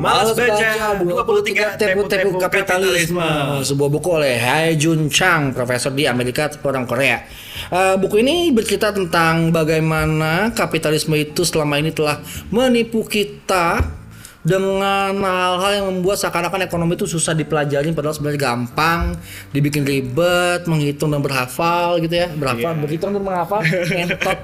Malas Baca 23 Tepu-Tepu Kapitalisme. Sebuah buku oleh Hai Jun Chang Profesor di Amerika orang Korea. Eh, Buku ini bercerita tentang bagaimana kapitalisme itu selama ini telah menipu kita dengan hal-hal yang membuat seakan-akan ekonomi itu susah dipelajari padahal sebenarnya gampang dibikin ribet menghitung dan berhafal gitu ya. Berhafal berhitung dan menghafal ngentot.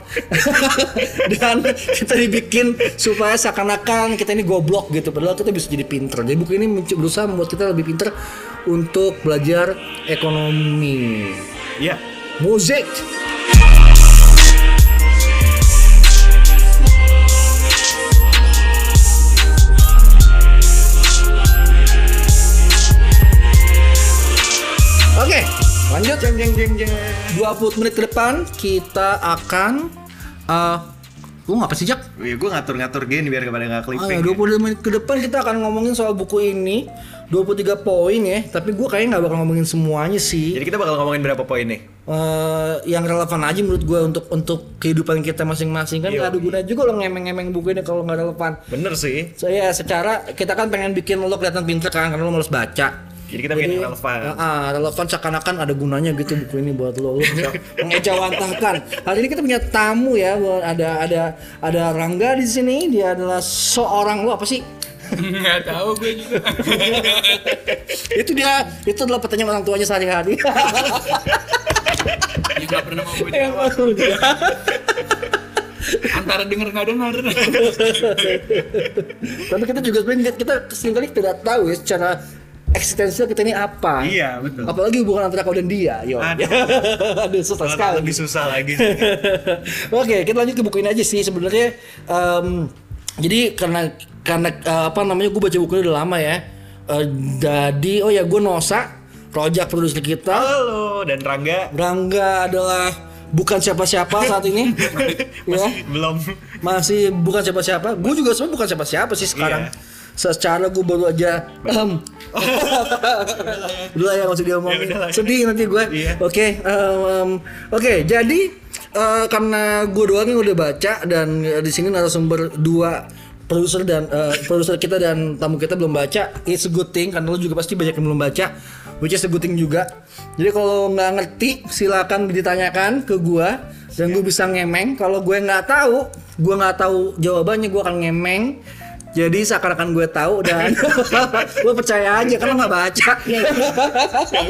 Dan kita dibikin supaya seakan-akan kita ini goblok gitu padahal kita bisa jadi pinter. Jadi buku ini berusaha membuat kita lebih pinter untuk belajar ekonomi. Ya musik lanjut. Jeng jeng jeng jeng 20 menit ke depan kita akan eh lu ngapa sih Jak? Ya gue ngatur-ngatur gini biar kepada nggak Ah, clipping 20 menit ke depan kita akan ngomongin soal buku ini 23 poin ya, tapi gue kayaknya nggak bakal ngomongin semuanya sih. Jadi kita bakal ngomongin berapa poin nih? eh yang relevan aja menurut gue untuk untuk kehidupan kita masing-masing kan nggak ada guna juga lo ngemeng-ngemeng buku ini kalau nggak relevan. Bener sih Saya secara kita kan pengen bikin lo kelihatan pinter kan karena lo males baca. Jadi kita bikin relevan Ah, ah, relevan seakan-akan ada gunanya gitu buku ini buat lo. Lo bisa mengejawantahkan. Hari ini kita punya tamu ya, buat- ada ada ada Rangga di sini. Dia adalah seorang lo apa sih? Nggak tahu gue juga. itu dia itu adalah pertanyaan orang tuanya sehari-hari. Ya nggak pernah mau gue jawab. Dia. Antara denger nggak denger. Tapi kita juga sebenarnya kita sering kali tidak tahu ya secara eksistensial kita ini apa. Iya betul Apalagi hubungan antara kau dan dia, yo. Aduh. Aduh, susah sekali. Lebih susah lagi Oke, kita lanjut ke buku ini aja sih. Sebenarnya, em, jadi karena karena eh, apa namanya, gue baca buku ini udah lama ya. Eh, jadi, oh ya, gue Nosa, Rojak produser kita. Halo dan Rangga Rangga adalah bukan siapa-siapa saat ini, ya. Belum Masih bukan siapa-siapa. Gue juga sebenarnya bukan siapa-siapa sih sekarang. Iya. Secara gue baru aja em, Udah lah ya udah lah ya. Sedih nanti gue. Iya. Oke, em, em, oke. Jadi eh, karena gue doang yang udah baca dan eh, di sini narasumber dua produser dan eh, produser kita dan tamu kita belum baca. It's a good thing karena lo juga pasti banyak yang belum baca. Which is a good thing juga. Jadi kalau nggak ngerti silakan ditanyakan ke gue dan gue bisa ngemeng. Kalau gue nggak tahu, gue nggak tahu jawabannya gue akan ngemeng. Jadi seakan-akan gue tahu dan lo percaya aja karena nggak baca. Ya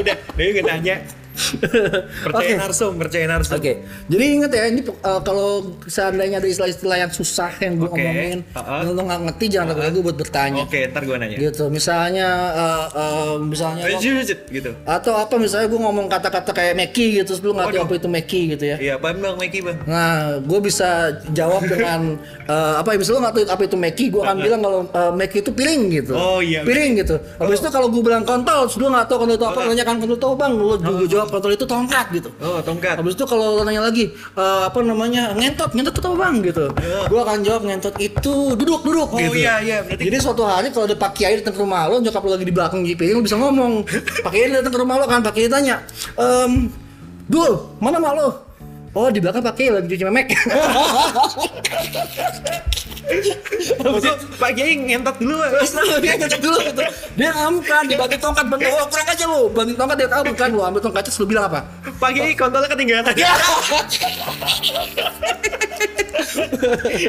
udah gue nanya Percaya Oke. narsum Percaya narsum Oke, jadi ingat ya ini uh, kalau seandainya ada istilah-istilah yang susah yang gue Oke, ngomongin, uh-uh. lo nggak ngerti jangan ragu-ragu buat bertanya. Oke ntar gue nanya Gitu, misalnya, uh, uh, misalnya lo- gitu atau apa misalnya gue ngomong kata-kata kayak Meki gitu, terus lu nggak tahu Waduh. apa itu Meki gitu ya. Iya bang bang Mikey bang Nah, gue bisa jawab dengan uh, apa ya? Misalnya lo nggak tahu apa itu Meki, gue akan bilang kalau uh, Meki itu piring gitu. Oh, iya, Piring gitu. Habis itu kalau gue bilang kontol, terus lu nggak tahu kontol itu apa, Oh, nanya kan kontol bang, lu gue jawab kontol itu tongkat gitu. Oh tongkat Habis itu kalau lo nanya lagi eh, apa namanya ngentot, ngentot itu apa bang gitu. Gua akan jawab ngentot itu duduk duduk Oh, gitu. iya, iya, berarti- Jadi suatu hari kalau ada Pak Kiai datang ke rumah lo, nyokap lo lagi di belakang GP, lo bisa ngomong. Pak Kiai datang ke rumah lo kan, Pak Kiai tanya, ehm, Dul, mana mak lo? Oh di belakang Pak Kiai lagi cuci memek. Maksudnya Pak Kiai ngentot dulu dia ngecek dulu gitu. Dia ngamuk kan, dibanting tongkat, banting, oh kurang aja lo, banting tongkat dia tahu kan, lo ambil tongkatnya terus lo bilang apa? Pak Kiai kontolnya ketinggalan Ya.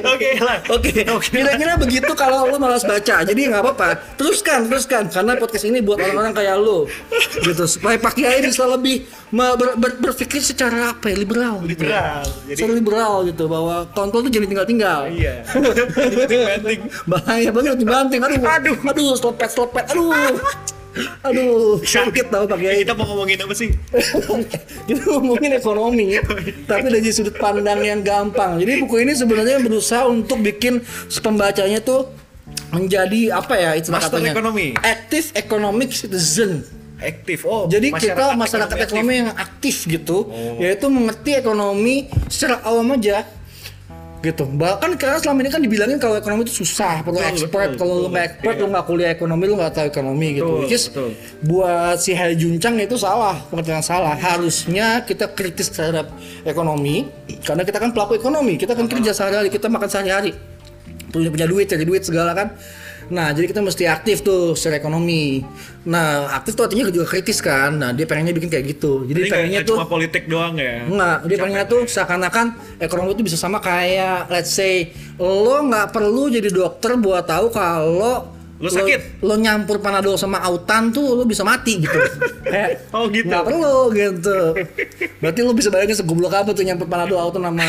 Oke lah Oke, kira-kira begitu kalau lo malas baca. Jadi nggak apa-apa. Teruskan, teruskan. Karena podcast ini buat orang-orang kayak lo, gitu. Supaya Pak Kiai bisa lebih ber- ber- berpikir secara apa ya liberal. gitu. Liberal Jadi Secara liberal gitu bahwa kontrol tuh jadi tinggal-tinggal. Iya Dibanting-banting Bahaya banget dibanting. Aduh, aduh, aduh, selepet, selepet. Aduh, aduh, sakit tau Pak Kiai. Kita mau ngomongin apa sih? kita ngomongin ekonomi tapi dari sudut pandang yang gampang jadi buku ini sebenarnya berusaha untuk bikin pembacanya tuh menjadi apa ya itu Master katanya ekonomi. active economic citizen Aktif Oh jadi kita masyarakat aktif. ekonomi yang aktif gitu yaitu mengerti ekonomi secara awam aja gitu. Bahkan karena selama ini kan dibilangin kalau ekonomi itu susah perlu Betul, expert. betul, kalau lu betul. nggak expert Iya. lu nggak kuliah ekonomi lu nggak tahu ekonomi gitu. Betul, which is betul. buat si Hai Juncang itu salah pengertian salah. Harusnya kita kritis terhadap ekonomi karena kita kan pelaku ekonomi. Kita kan kerja sehari-hari kita makan sehari-hari. Punya punya duit cari duit segala kan Nah, jadi kita mesti aktif tuh secara ekonomi. Nah, aktif tuh artinya juga kritis kan. Nah, dia pengennya bikin kayak gitu. Jadi Jadi pengennya tuh cuma politik doang ya. Enggak, dia pengennya tuh seakan-akan ekonomi itu bisa sama kayak let's say lo nggak perlu jadi dokter buat tahu kalau Lo sakit? lo, nyampur panadol sama autan tuh lo bisa mati gitu. Kayak Oh, gitu. Nggak perlu gitu. Berarti lo bisa bayangin segoblok apa tuh nyampur panadol autan sama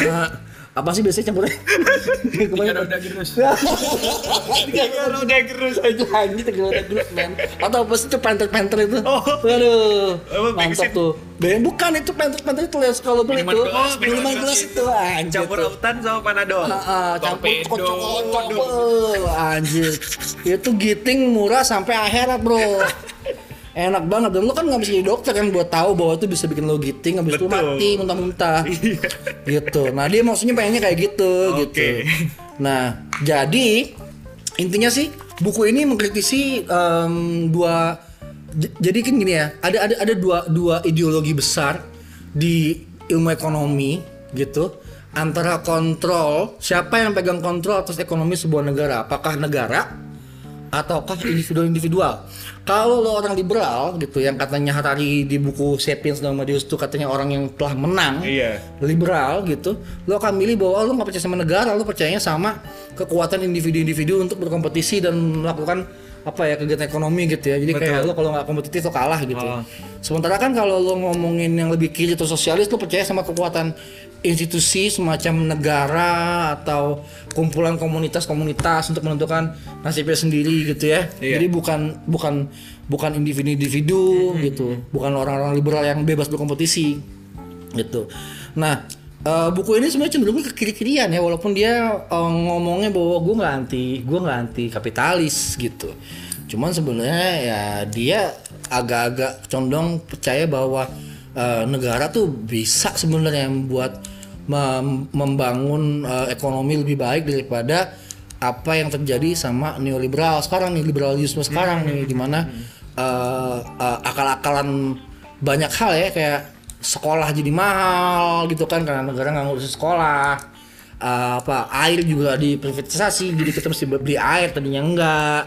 apa sih biasanya campurnya? Tiga roda gerus. Tiga roda gerus aja anjing tiga roda gerus men. Atau apa sih itu penter-penter itu? Oh. Waduh. Apa, Mantap tuh. Ben, bukan itu penter-penter itu lihat kalau beli tuh. gelas, minuman gelas itu anjir. Campur tuh. autan sama panadol. Ah, campur Torpedo. kocok anjir. Itu giting murah sampai akhirat, Bro. Enak banget dan lu kan nggak bisa jadi dokter kan buat tahu bahwa itu bisa bikin lo giting habis itu Betul. mati muntah-muntah. gitu. Nah, dia maksudnya pengennya kayak gitu Oke. gitu. Nah, jadi intinya sih buku ini mengkritisi em, dua jadi kan gini ya, ada ada ada dua dua ideologi besar di ilmu ekonomi gitu antara kontrol siapa yang pegang kontrol atas ekonomi sebuah negara apakah negara ataukah individu-individual kalau lo orang liberal gitu yang katanya Harari di buku Sapiens dan Medius itu katanya orang yang telah menang Iya. liberal gitu lo akan milih bahwa lo nggak percaya sama negara lo percayanya sama kekuatan individu-individu untuk berkompetisi dan melakukan apa ya kegiatan ekonomi gitu ya jadi kayak lo kalau nggak kompetitif lo kalah gitu Oh. sementara kan kalau lo ngomongin yang lebih kiri atau sosialis lo percaya sama kekuatan institusi semacam negara atau kumpulan komunitas-komunitas untuk menentukan nasibnya sendiri gitu ya Iya. jadi bukan bukan bukan individu-individu gitu bukan orang-orang liberal yang bebas berkompetisi gitu. Nah, eh, buku ini sebenarnya cenderung ke kiri-kirian ya, walaupun dia eh, ngomongnya bahwa gue nggak anti, gue nggak anti kapitalis gitu. Cuman sebenarnya ya dia agak-agak condong percaya bahwa eh, negara tuh bisa sebenarnya membuat mem- membangun eh, ekonomi lebih baik daripada apa yang terjadi sama neoliberal sekarang nih liberalisme sekarang nih di mana eh, eh, akal-akalan banyak hal ya kayak sekolah jadi mahal gitu kan karena negara nggak ngurusin sekolah. Eh, apa air juga diprivatisasi jadi kita mesti beli air tadinya enggak.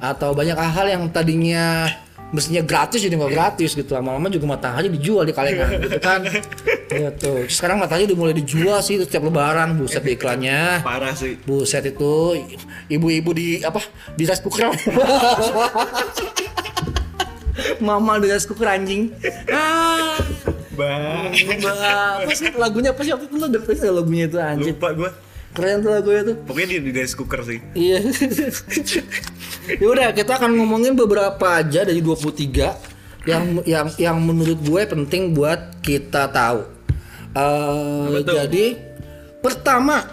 Atau banyak hal yang tadinya mestinya gratis jadi nggak gratis gitu lama-lama juga matahari dijual di kalengan gitu kan gitu sekarang matahari udah mulai dijual sih setiap lebaran buset di iklannya Parah sih. Buset itu ibu-ibu di apa di rice cooker. Mama di rice cooker anjing. Ah, Bang. Mbak, apa sih lagunya apa sih waktu itu lo tahu lagunya itu anjing. Lupa gua. Keren tuh lagunya tuh. Pokoknya di, di rice cooker sih. Iya. ya udah kita akan ngomongin beberapa aja dari 23 yang yang yang menurut gue penting buat kita tahu. Eh, Betul. jadi pertama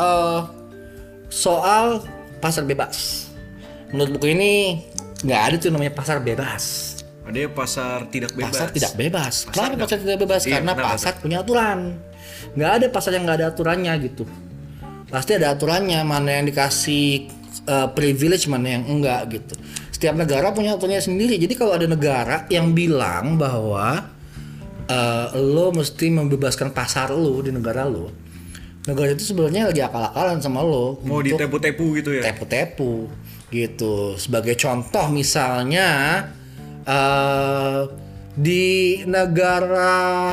eh, soal pasar bebas. Menurut buku ini nggak ada tuh namanya pasar bebas. Ada pasar tidak bebas. Pasar tidak bebas. Pasar Kenapa pasar tidak bebas? Iya, Karena pasar punya aturan. Nggak ada pasar yang nggak ada aturannya gitu. Pasti ada aturannya mana yang dikasih uh, privilege mana yang enggak gitu. Setiap negara punya aturannya sendiri. Jadi kalau ada negara yang bilang bahwa uh, lo mesti membebaskan pasar lo di negara lo, negara itu sebenarnya lagi akal-akalan sama lo. Mau ditepu-tepu gitu ya. tepu-tepu gitu. Sebagai contoh misalnya eh di negara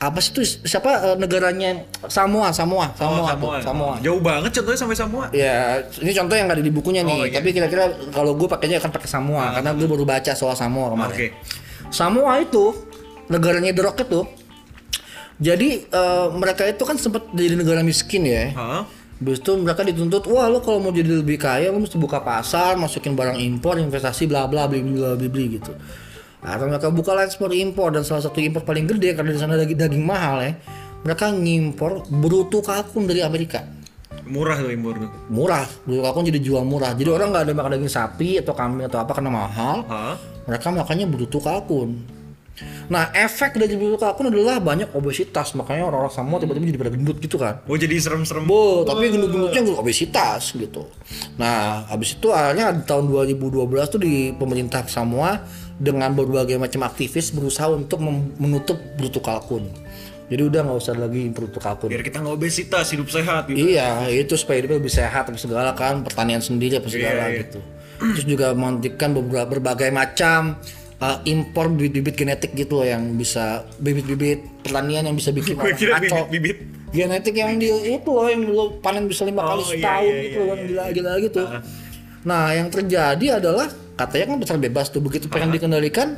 apa sih itu siapa eh, negaranya Samoa Samoa Oh, Samoa Samoa. tuh, Samoa. Jauh banget contohnya sampai Samoa. Ya, ini contoh yang nggak ada di bukunya nih. Oh, iya. Tapi kira-kira kalau gue pakainya akan pakai Samoa karena gue baru baca soal Samoa kemarin. Oke. Samoa itu negaranya The Rock itu. Jadi eh, mereka itu kan sempat jadi negara miskin ya. Hah? Habis itu mereka dituntut, wah lo kalau mau jadi lebih kaya lo mesti buka pasar, masukin barang impor, investasi bla bla beli bla beli beli gitu. Atau mereka buka lah ekspor impor dan salah satu impor paling gede karena di sana daging, daging mahal ya. Mereka ngimpor bruto kalkun dari Amerika. Murah tuh impor tuh. Murah, bruto kalkun jadi jual murah. Jadi orang nggak ada makan daging sapi atau kambing atau apa karena mahal. Hah? Mereka makannya bruto kalkun. Nah, efek dari bruto kalkun adalah banyak obesitas. Makanya orang-orang Samoa tiba-tiba jadi pada gendut gitu kan. Oh jadi serem-serem. Bo, tapi gendut-gendutnya gendut obesitas gitu. Nah, habis itu akhirnya di tahun 2012 tuh di pemerintah Samoa dengan berbagai macam aktivis berusaha untuk menutup bruto kalkun. Jadi udah nggak usah lagi untuk kapur. Biar kita nggak obesitas, hidup sehat gitu. Iya, itu supaya hidupnya lebih sehat apa segala kan, pertanian sendiri apa segala Iya, iya. gitu. Terus juga menghentikan beberapa berbagai macam uh, impor bibit-bibit genetik gitu loh yang bisa bibit-bibit pertanian yang bisa bikin orang kira ngaco. bibit-bibit. Genetik yang di itu loh yang lo panen bisa lima kali Oh, iya, setahun iya, gitu iya, yang gila-gila gitu. Nah, yang terjadi adalah katanya kan pasar bebas tuh begitu pengen dikendalikan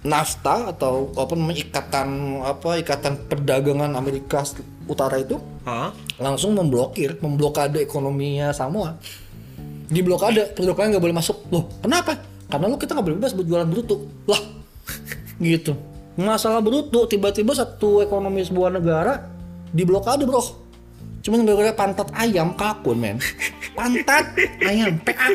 NAFTA atau apa namanya ikatan apa ikatan perdagangan Amerika Utara itu Hah? langsung memblokir, memblokade ekonominya Samoa. Di blokade, produknya nggak boleh masuk. Loh, kenapa? Karena lo kita nggak boleh bebas buat jualan bruto. Lah, gitu. Masalah bruto, tiba-tiba satu ekonomi sebuah negara diblokade bro. Cuman gara-gara pantat ayam kalkun men. Pantat ayam, PA.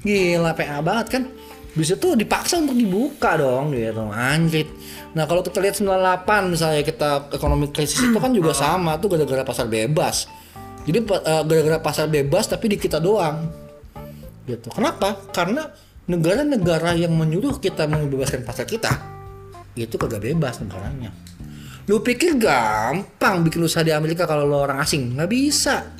Gila PA banget kan. Bisa tuh dipaksa untuk dibuka dong gitu. Anjrit. Nah kalau kita lihat 98 misalnya kita ekonomi krisis itu kan juga sama tuh gara-gara pasar bebas. Jadi eh, gara-gara pasar bebas tapi di kita doang. Gitu. Kenapa? Karena negara-negara yang menyuruh kita membebaskan pasar kita itu kagak bebas negaranya. Lu pikir gampang bikin usaha di Amerika kalau lo orang asing? Nggak bisa.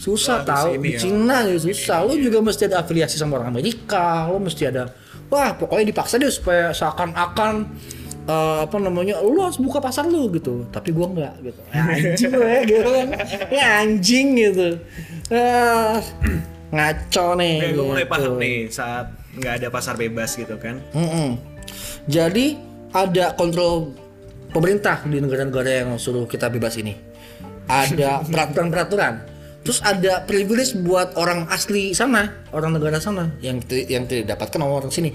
Susah tahu di ya. Cina ya susah. Lu juga mesti ada afiliasi sama orang Amerika. Lu mesti ada wah pokoknya dipaksa deh supaya seakan-akan eh, apa namanya lu harus buka pasar lu gitu tapi gua nggak gitu ya, anjing gue gitu kan ya anjing gitu Ah, ngaco nih Oke, gue mulai gitu. paham nih saat nggak ada pasar bebas gitu kan. Mm-mm. Jadi ada kontrol pemerintah di negara-negara yang suruh kita bebas ini. Ada peraturan-peraturan. Terus ada privilege buat orang asli sana, orang negara sana yang yang tidak didapatkan orang sini.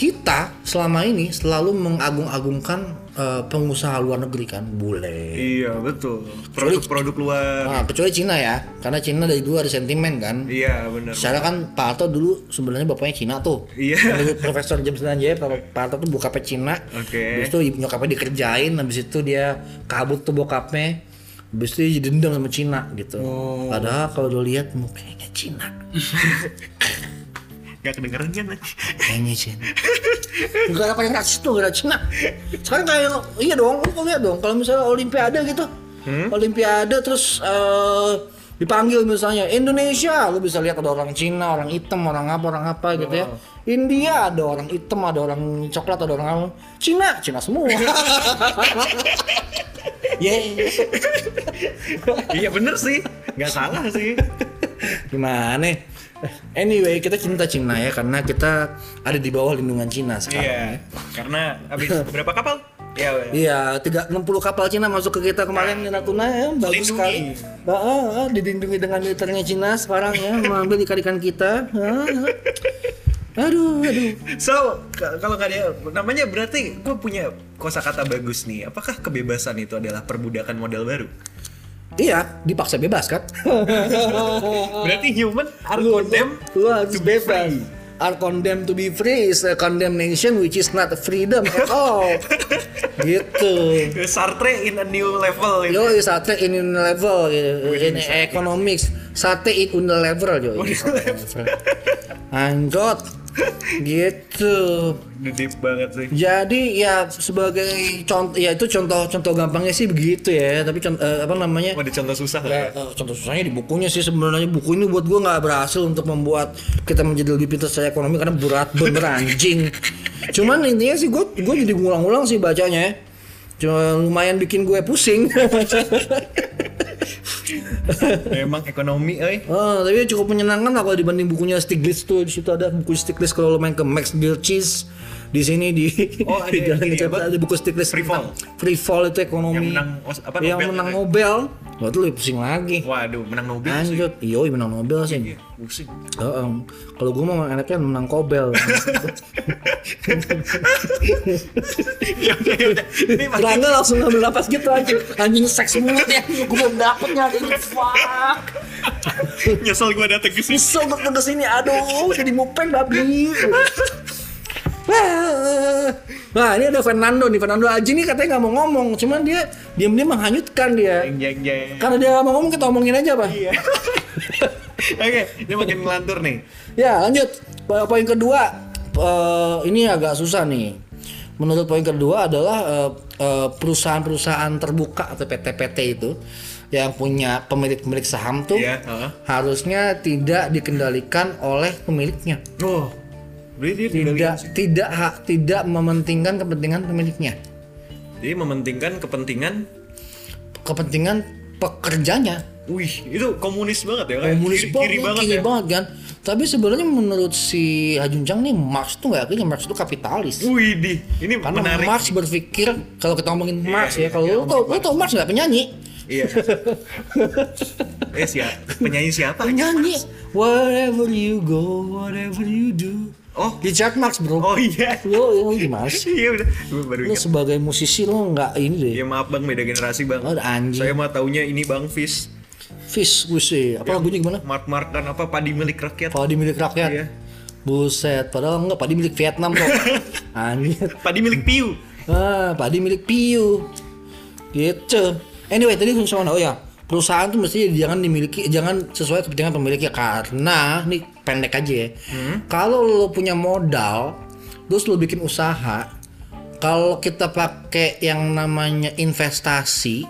Kita selama ini selalu mengagung-agungkan eh, pengusaha luar negeri kan, bule. Iya betul. Produk-produk luar. Nah, kecuali Cina ya, karena Cina dari dulu ada sentimen kan. Iya benar. Secara kan Pak Harto dulu sebenarnya bapaknya Cina tuh. Iya. Menurut Profesor James Danjaya, Pak Harto tuh bokapnya Cina. Oke. Habis itu nyokapnya dikerjain, habis itu dia kabut tuh bokapnya. Habis itu dia dendam sama Cina gitu. Oh. Padahal kalau lo lihat mukanya Cina. Gak kedengeran kan? Kayaknya Cina. Negara paling rasis tuh negara Cina. Sekarang kayak iya dong, lu lihat dong kalau misalnya Olimpiade gitu. Hmm? Olimpiade terus eh, dipanggil misalnya Indonesia, lu bisa lihat ada orang Cina, orang hitam, orang apa, orang apa gitu ya. Oh. India ada orang hitam, ada orang coklat, ada orang apa. Cina, Cina semua. Yeay. iya bener sih. Nggak salah sih. Gimana? Anyway, kita cinta Cina ya karena kita ada di bawah lindungan Cina sekarang. Iya. Karena habis berapa kapal? Iya. Iya, tiga enam puluh kapal Cina masuk ke kita kemarin di Natuna ya, bagus Lindungi. sekali. Ah, ah, ah, dilindungi dengan militernya Cina sekarang ya, mengambil ikan-ikan kita. Ah, ah. Aduh, aduh. So kalau nggak ada namanya berarti gue punya kosakata bagus nih. Apakah kebebasan itu adalah perbudakan model baru? Iya, dipaksa bebas kan? Berarti human are Lu, condemned lu harus to be bebas. free. Are condemned to be free is a condemnation which is not freedom at all. gitu. Sartre in a new level itu. Yo, sate in level in economics. Sate in unilever yo. Anjot. Gitu. Deep banget sih. Jadi ya sebagai contoh ya itu contoh-contoh gampangnya sih begitu ya. Tapi contoh apa namanya? Ada contoh susah Ya, ya? eh, contoh susahnya di bukunya sih sebenarnya buku ini buat gua nggak berhasil untuk membuat kita menjadi lebih pintar secara ekonomi karena berat bener anjing. Cuman intinya sih gua gua jadi ngulang-ngulang sih bacanya. Cuma lumayan bikin gue pusing. Memang ekonomi, eh. Oh, tapi cukup menyenangkan lah kalau dibanding bukunya Stiglitz tuh di situ ada buku Stiglitz kalau lo main ke Max Birchis di sini di Oh, ada di Jalan ini ada buku Stiglitz Free Fall. Free Fall itu ekonomi Yang menang apa, yang Nobel menang itu ya? Nobel Wah itu lebih pusing lagi Waduh, menang Nobel sih. Anjot, iya menang Nobel sih Iya, pusing. Heeh. Kalau gue mau enaknya menang Kobel ya udah, ya udah. Rangga langsung ngambil napas gitu anjing Anjing seks mulut ya Gue belum dapet nyari Fuck nyesel gue datang ke sini. Nyesel gue ke sini Aduh jadi mupeng babi Nah ini ada Fernando nih Fernando Aji nih katanya nggak mau ngomong Cuman dia diam-diam menghanyutkan dia Jeng jeng jeng. Karena dia nggak mau ngomong kita omongin aja pak Iya. Oke, ini makin ngelantur nih. Ya lanjut Po- Poin kedua eh, Ini agak susah nih menurut poin kedua adalah eh, eh, perusahaan-perusahaan terbuka atau PT-PT itu yang punya pemilik-pemilik saham tuh Iya, heeh. harusnya tidak dikendalikan oleh pemiliknya. Oh. Berarti Tidak tidak hak tidak mementingkan kepentingan pemiliknya. Jadi mementingkan kepentingan Kepentingan pekerjanya. Wih, itu komunis banget ya kan? komunis kiri, banget, kiri banget kiri ya. banget kan. Tapi sebenarnya menurut si Hajunjang nih Marx tuh nggak yakin Marx itu kapitalis. Wih, di ini Karena menarik. Marx berpikir kalau kita ngomongin Marx ya, iya, kalau iya, lu tau, lu tau Marx nggak penyanyi? Iya. eh siapa? Penyanyi siapa? Penyanyi. Wherever you go, whatever you do. Oh, Richard Marx bro. oh iya. Lu, lu gimana sih? Iya udah, gue baru Lu ingat. sebagai musisi lu nggak ini deh. Ya maaf bang, beda generasi bang. Oh, anjing. Saya mah taunya ini bang Fish. Fish, gue sih. Apa lagunya gimana? Mark Markan apa padi milik rakyat? Padi milik rakyat. Iya. Buset, padahal enggak padi milik Vietnam kok. Anjir. Padi milik Piu. Ah, padi milik Piu. Gitu. Anyway, tadi soal oh ya, perusahaan tuh mesti jangan dimiliki jangan sesuai kepentingan pemiliknya karena nih pendek aja ya. Kalau lo punya modal, terus lo bikin usaha, kalau kita pakai yang namanya investasi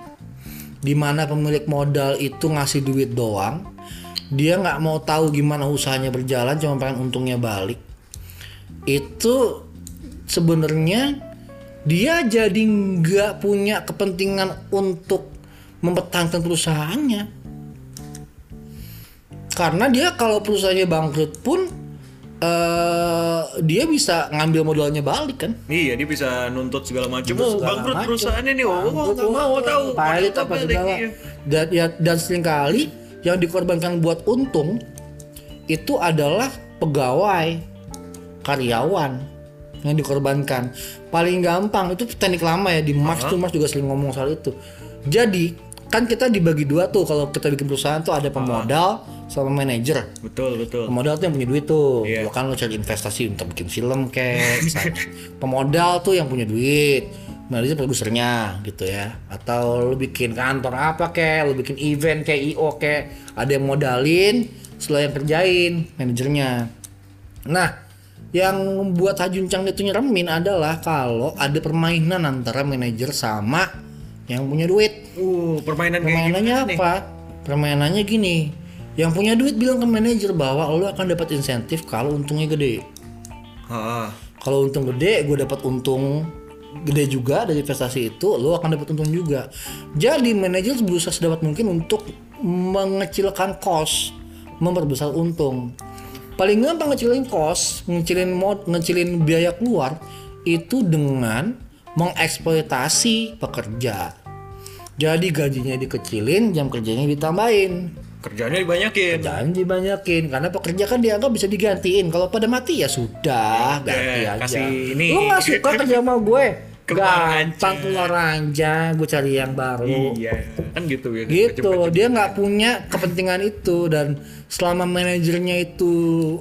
di mana pemilik modal itu ngasih duit doang, dia nggak mau tahu gimana usahanya berjalan, cuma pengen untungnya balik. Itu sebenarnya dia jadi nggak punya kepentingan untuk mempertahankan perusahaannya karena dia kalau perusahaannya bangkrut pun eh dia bisa ngambil modalnya balik kan Iya, dia bisa nuntut segala macam. Oh, bangkrut macam. perusahaannya nih. Oh, oh, nggak mau oh, tahu. pilot Mau apa segala dan ya dan sering kali yang dikorbankan buat untung itu adalah pegawai karyawan yang dikorbankan paling gampang itu teknik lama ya di Marx tuh Marx juga sering ngomong soal itu jadi kan kita dibagi dua tuh kalau kita bikin perusahaan tuh ada pemodal sama manajer. Betul, betul. pemodal tuh yang punya duit tuh. Iya. lo kan lo cari investasi untuk bikin film kayak pemodal tuh yang punya duit. Manajer produsernya gitu ya. Atau lo bikin kantor apa kayak lo bikin event kayak io kayak ada yang modalin setelah yang kerjain manajernya. Nah yang membuat Hajuncang itu nyeremin adalah kalau ada permainan antara manajer sama yang punya duit Uh, permainan kayak Permainannya nih? apa? Permainannya gini. Yang punya duit bilang ke manajer bahwa lo akan dapat insentif kalau untungnya gede. Kalau untung gede, gue dapat untung gede juga dari investasi itu, lo akan dapat untung juga. Jadi manajer berusaha sedapat mungkin untuk mengecilkan cost, memperbesar untung. Paling gampang ngecilin cost, ngecilin mod, ngecilin biaya keluar itu dengan mengeksploitasi pekerja. Jadi gajinya dikecilin, jam kerjanya ditambahin. kerjanya dibanyakin. Jangan dibanyakin karena pekerja kan dianggap bisa digantiin. Kalau pada mati ya sudah, ganti udah, aja. kasih ini. Lu nggak suka kerja sama gue? Gampang keluar aja, gue cari yang baru. Iya, kan gitu ya. Gitu, dia nggak punya kepentingan itu dan selama manajernya itu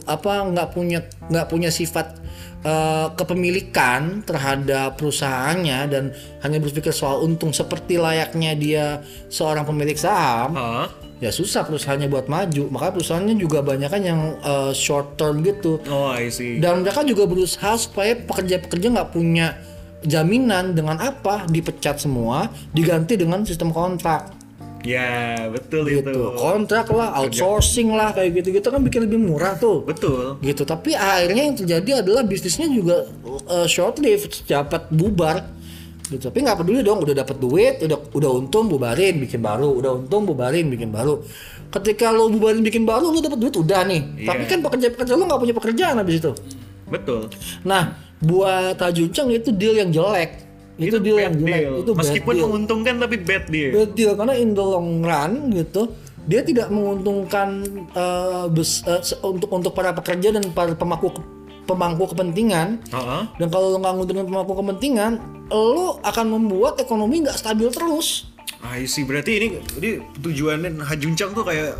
apa nggak punya nggak punya sifat eh, kepemilikan terhadap perusahaannya dan hanya berpikir soal untung seperti layaknya dia seorang pemilik saham Hah? ya susah perusahaannya buat maju makanya perusahaannya juga banyak kan yang uh, short term gitu Oh, I see. dan mereka juga berusaha supaya pekerja-pekerja nggak punya jaminan dengan apa dipecat semua diganti dengan sistem kontrak. Ya, betul gitu. itu. kontrak lah outsourcing lah kayak gitu-gitu kan bikin lebih murah tuh. Betul. gitu. Tapi akhirnya yang terjadi adalah bisnisnya juga uh, short lived dapat bubar. Gitu. Tapi nggak peduli dong udah dapat duit udah udah untung bubarin bikin baru. Udah untung bubarin bikin baru. Ketika lo bubarin bikin baru lo dapat duit udah nih. Iya. tapi kan pekerja pekerja lo nggak punya pekerjaan habis itu. Betul. nah buat Tajuncang itu deal yang jelek itu, deal yang jelek deal. itu Meskipun deal. menguntungkan tapi bad deal. Bad deal karena in the long run gitu dia tidak menguntungkan eh, bes- se- untuk untuk para pekerja dan para pemangku pemangku kepentingan Heeh. dan kalau lo nggak nguntungin pemangku kepentingan lo akan membuat ekonomi nggak stabil terus I see. Berarti ini ini tujuannya Hajuncang tuh kayak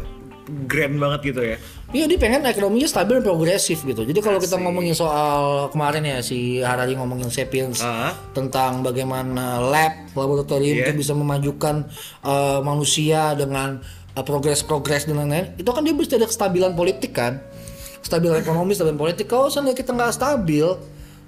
grand banget gitu ya. Iya dia pengen ekonominya stabil dan progresif gitu. Jadi kalau kita ngomongin soal kemarin ya si Harari ngomongin Sapiens Ah. tentang bagaimana lab laboratorium Iya. itu bisa memajukan uh, manusia dengan uh, progres-progres dan lain-lain. Itu kan dia mesti ada kestabilan politik kan, stabilan ekonomi, stabilan politik. Kalau misalnya kita nggak stabil,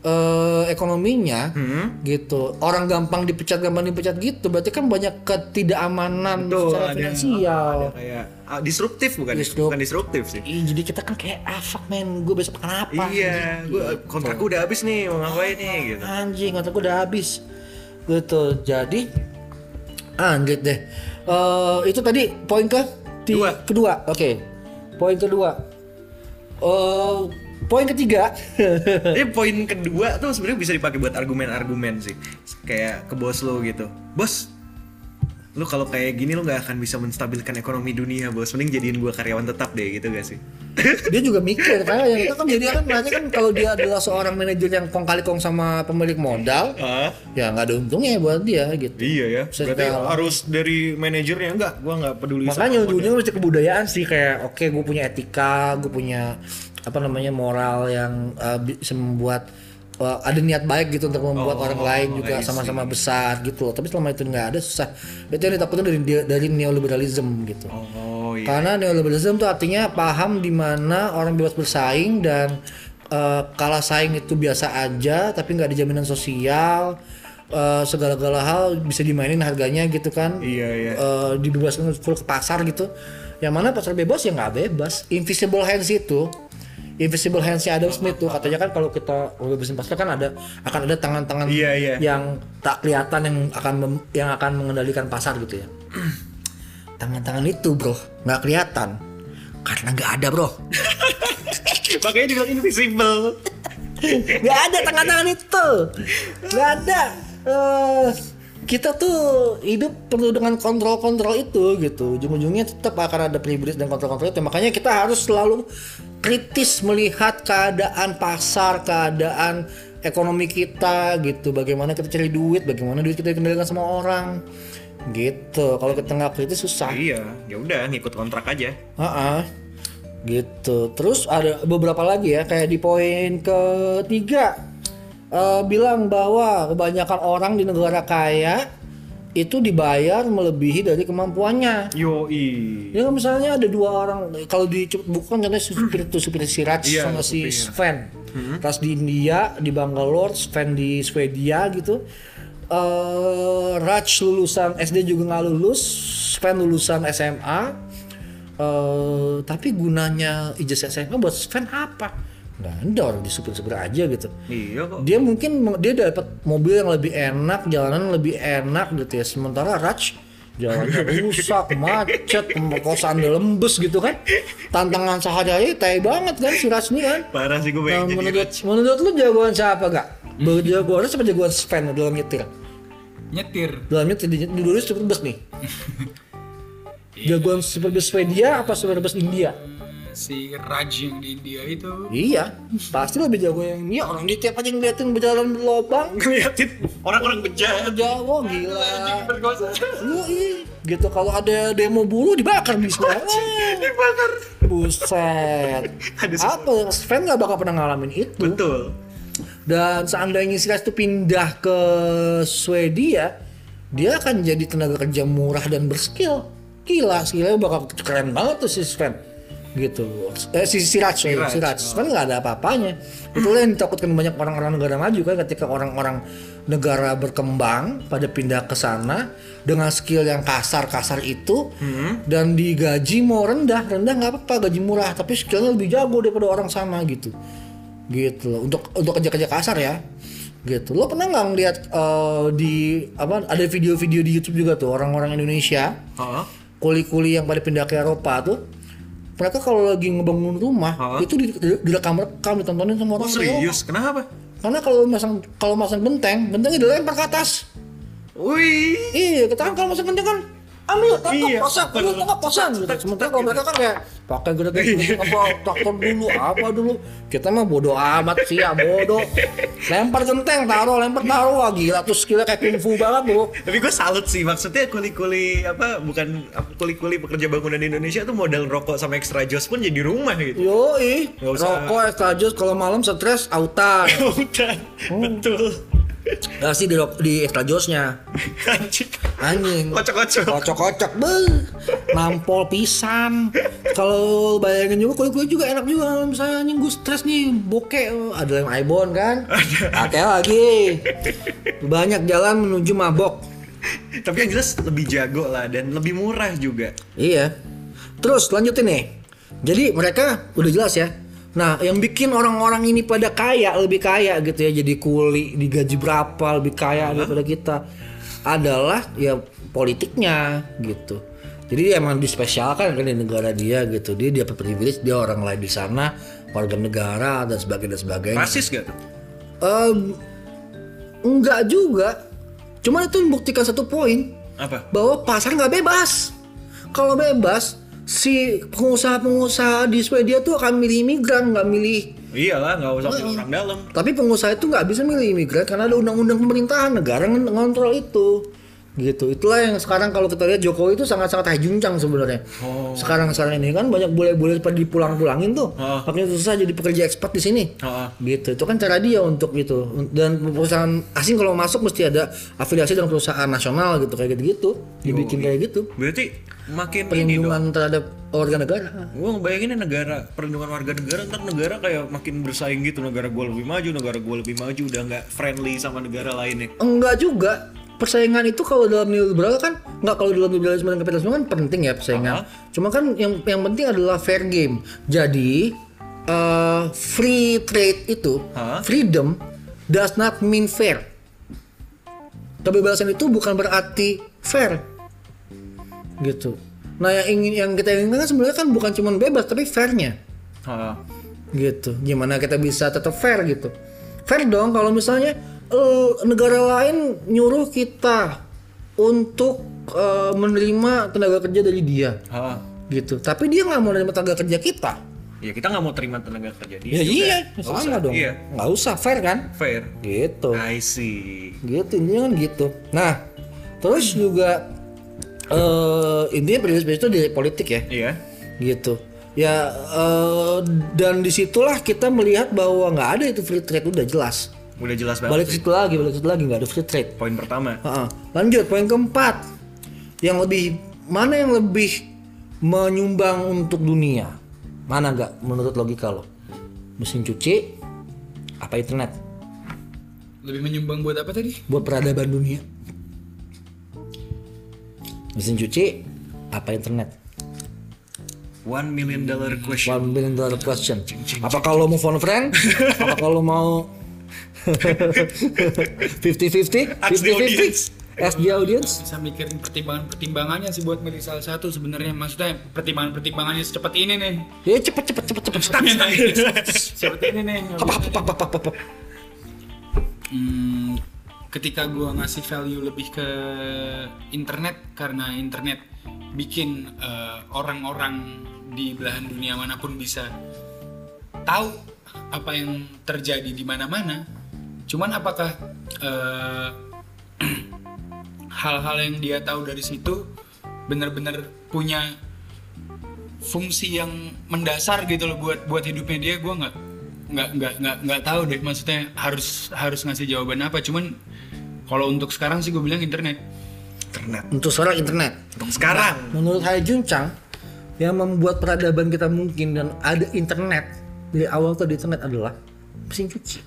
eh, ekonominya Hmm. gitu. Orang gampang dipecat gampang dipecat gitu. Berarti kan banyak ketidakamanan Tuh, secara ada, finansial. ada kayak ah, disruptif bukan? Disrupt- bukan disruptif sih. Ih, jadi kita kan kayak ah fuck man gue besok makan apa Iya, gua kontrakku udah habis nih, mau ngapain nih gitu. anjing otak gue udah habis. Gitu. Jadi anjir deh. Eh, itu tadi poin ke Dua. kedua oke. Poin kedua. Eh, poin ketiga Jadi poin kedua tuh sebenarnya bisa dipakai buat argumen-argumen sih. Kayak ke bos lo gitu. Bos, lu kalau kayak gini lu nggak akan bisa menstabilkan ekonomi dunia, bos. Mending jadiin gua karyawan tetap deh gitu gak sih? dia juga mikir kayak yang itu kan jadi kan berarti kan kalau dia adalah seorang manajer yang kong kali kong sama pemilik modal Ah, ya nggak ada untungnya buat dia gitu iya ya. Berarti harus dari manajernya enggak, gua nggak peduli makanya ujung-ujungnya mesti kebudayaan sih kayak oke gue punya etika gue punya apa namanya moral yang uh, bisa membuat uh, ada niat baik gitu untuk membuat Oh, orang lain juga I see. sama-sama besar gitu loh tapi selama itu nggak ada susah itu yang ditakutin dari dari neoliberalism gitu Oh iya. karena neoliberalism itu artinya paham di mana orang bebas bersaing dan uh, kalah saing itu biasa aja tapi nggak ada jaminan sosial uh, segala-gala hal bisa dimainin harganya gitu kan Iya iya. eh, dibebaskan full ke pasar gitu yang mana pasar bebas ya nggak bebas invisible hands itu invisible hands Adam Smith tuh. Katanya kan kalau kita bebasin pasar kan ada akan ada tangan-tangan Iya, iya. yang tak kelihatan yang akan mem- yang akan mengendalikan pasar gitu ya. Tangan-tangan itu bro nggak kelihatan. Karena nggak ada bro. Makanya dibilang invisible. nggak ada tangan-tangan itu. Nggak ada. Eh, kita tuh hidup perlu dengan kontrol-kontrol itu gitu. Ujung-ujungnya tetap akan ada privilege dan kontrol-kontrol itu. Makanya kita harus selalu kritis melihat keadaan pasar keadaan ekonomi kita gitu bagaimana kita cari duit bagaimana duit kita dikendalikan sama orang gitu kalau kita nggak kritis susah iya, ya udah ngikut kontrak aja. Ah, gitu. Terus ada beberapa lagi ya, kayak di poin ketiga eh, bilang bahwa kebanyakan orang di negara kaya itu dibayar melebihi dari kemampuannya. Yoi. Ya misalnya ada dua orang, kalau di buku kan contohnya supir itu supir si Raj Iya, sama si. Sven. Ras di India, di Bangalore, Sven di Swedia gitu. eh Raj lulusan SD juga nggak lulus, Sven lulusan SMA. eh tapi gunanya ijazah SMA buat Sven apa? Nggak ada orang di supir-supir aja gitu. Iya kok. dia mungkin dia dapat mobil yang lebih enak jalanan lebih enak gitu ya. Sementara Raj jalannya rusak macet pemerkosaan dalam bus gitu kan. Tantangan sehari-hari tai banget kan si Raj ini kan. Parah sih gue nah, jadi menurut menurut lu jagoan siapa gak jagoan Raj apa jagoan Sven dalam nyetir. Nyetir. dalam nyetir di, di dulu super bus nih. Jagoan super bus Swedia apa super bus India Si Raj yang di India itu. iya pasti lebih jago yang India orang dia tiap aja ngeliatin berjalan berlobang ngeliatin orang-orang bejahat. Jawa gila. Yoi. gitu kalau ada demo buruh dibakar di semua. Dibakar. Buset. Apa Sven gak bakal pernah ngalamin itu. Betul. Dan seandainya si Ras itu pindah ke Swedia, dia akan jadi tenaga kerja murah dan berskill. Gila, skillnya bakal keren banget tuh si Sven gitu. Eh si si Raj, sorry, si Raj. Sven nggak ada apa-apanya. Itulah yang ditakutkan banyak orang-orang negara maju kan ketika orang-orang negara berkembang pada pindah ke sana dengan skill yang kasar-kasar itu dan digaji mau rendah rendah nggak apa-apa gaji murah tapi skillnya lebih jago daripada orang sana gitu. Gitu loh. Untuk untuk kerja-kerja kasar ya. Gitu. Lo pernah nggak ngeliat eh, di apa ada video-video di YouTube juga tuh orang-orang Indonesia? Kuli-kuli yang pada pindah ke Eropa tuh mereka kalau lagi ngebangun rumah Hah? itu di, di, direkam rekam ditontonin sama Oh orang Eropa. serius? Kenapa? karena kalau masang kalau masang benteng bentengnya dilempar ke atas Wih. iya kita kan kalau masang benteng kan ambil tangkap Iya. pasang ambil tangkap pasang gitu. sementara kalau mereka kan kayak pakai gede apa traktor dulu apa dulu kita mah bodoh amat sih ya bodoh lempar genteng taruh lempar taruh wah gila tuh skillnya kayak kungfu banget bro Tapi gue salut sih maksudnya kuli-kuli apa bukan kuli-kuli pekerja bangunan di Indonesia tuh modal rokok sama extra jos pun jadi rumah gitu. Nggak usah. rokok extra jus kalau malam stres autan. Udah, betul. Nah, sih di, di extra josnya Anjing. anjing. Kocok-kocok. kocok-kocok beuh. Nampol pisan. Kalau bayangin juga kulit kulit juga enak juga. Misalnya anjing gue stres nih bokeh. Ada yang ibon kan? Pakai lagi. Banyak jalan menuju mabok. Tapi yang jelas lebih jago lah dan lebih murah juga. iya. Terus lanjutin nih. Jadi mereka udah jelas ya nah yang bikin orang-orang ini pada kaya lebih kaya gitu ya jadi kuli digaji berapa lebih kaya daripada kita adalah ya politiknya gitu jadi dia emang dispesialkan kan di negara dia gitu dia dapat privilege dia orang lain di sana warga negara dan sebagainya dan sebagainya Rasis gak tuh? Em, enggak juga cuman itu membuktikan satu poin Apa? bahwa pasar nggak bebas. Kalau bebas, si pengusaha-pengusaha di Swedia tuh akan milih imigran, nggak milih. Iyalah, nggak usah pilih orang dalam. Tapi pengusaha itu nggak bisa milih imigran karena ada undang-undang pemerintahan negara ngontrol itu. Gitu. Itulah yang sekarang kalau kita lihat Jokowi itu sangat-sangat hajuncang sebenarnya. Oh. Sekarang sekarang ini kan banyak bule-bule pada dipulang-pulangin tuh. Oh. Makanya susah jadi pekerja ekspat di sini. Heeh. Gitu. Itu kan cara dia untuk itu. Dan perusahaan asing kalau masuk mesti ada afiliasi dengan perusahaan nasional gitu kayak gitu-gitu. Dibikin kayak gitu. Berarti makin ini. Perlindungan terhadap warga negara. Gue ngebayanginnya negara perlindungan warga negara ntar negara kayak makin bersaing gitu negara gue lebih maju negara gue lebih maju udah nggak friendly sama negara lainnya Enggak juga. Persaingan itu kalau dalam neoliberal kan enggak kalau dalam liberalisme dan kapitalisme kan penting ya persaingan. Cuma kan yang yang penting adalah fair game. Jadi eh, free trade itu Hah? freedom does not mean fair. Kebebasan itu bukan berarti fair. Gitu. Nah, yang ingin yang kita inginkan kan sebenarnya kan bukan cuma bebas tapi fairnya. Heeh. gitu. Gimana kita bisa tetap fair gitu? Fair dong kalau misalnya eh, negara lain nyuruh kita untuk eh, menerima tenaga kerja dari dia. Heeh. gitu. Tapi dia nggak mau menerima tenaga kerja kita. Ya kita nggak mau terima tenaga kerja dia ya juga. iya Nggak sama usah. dong. Iya. Nggak usah fair kan? Fair. Gitu. I see. Gitu intinya kan gitu. Nah terus juga eh intinya privilege itu di politik ya. Iya. Gitu. Ya eh, dan di situlah kita melihat bahwa nggak ada itu free trade. Udah jelas. Udah jelas banget balik ke situ lagi balik ke situ lagi nggak ada free trade. Poin pertama. Ha-ha. lanjut poin keempat. Yang lebih mana yang lebih menyumbang untuk dunia? Mana nggak menurut logika lo? Mesin cuci apa internet? Lebih menyumbang buat apa tadi? buat peradaban dunia mesin cuci apa internet? One million dollar question. One billion dollar question. Apakah lo mau phone friend? Apakah lo mau 50-50 Ask the audience. 50-50 ask the audience. Bisa mikirin pertimbangan-pertimbangannya sih buat milih salah satu sebenarnya. Maksudnya pertimbangan-pertimbangannya secepat ini nih. ya cepet cepet cepet cepet. Seperti ini nih. apa apa apa apa apa? Hmm, ketika gua ngasih value lebih ke internet karena internet bikin eh, orang-orang di belahan dunia mana pun bisa tahu apa yang terjadi di mana-mana. Cuman apakah eh, hal-hal yang dia tahu dari situ benar-benar punya fungsi yang mendasar gitu loh buat buat hidupnya dia gue nggak nggak nggak nggak nggak tahu deh maksudnya harus harus ngasih jawaban apa. Cuman kalau untuk sekarang sih gue bilang internet. Internet. Untuk seorang internet. Untuk sekarang. Menurut Hai Juncang yang membuat peradaban kita mungkin dan ada internet dari awal tuh di internet adalah mesin cuci.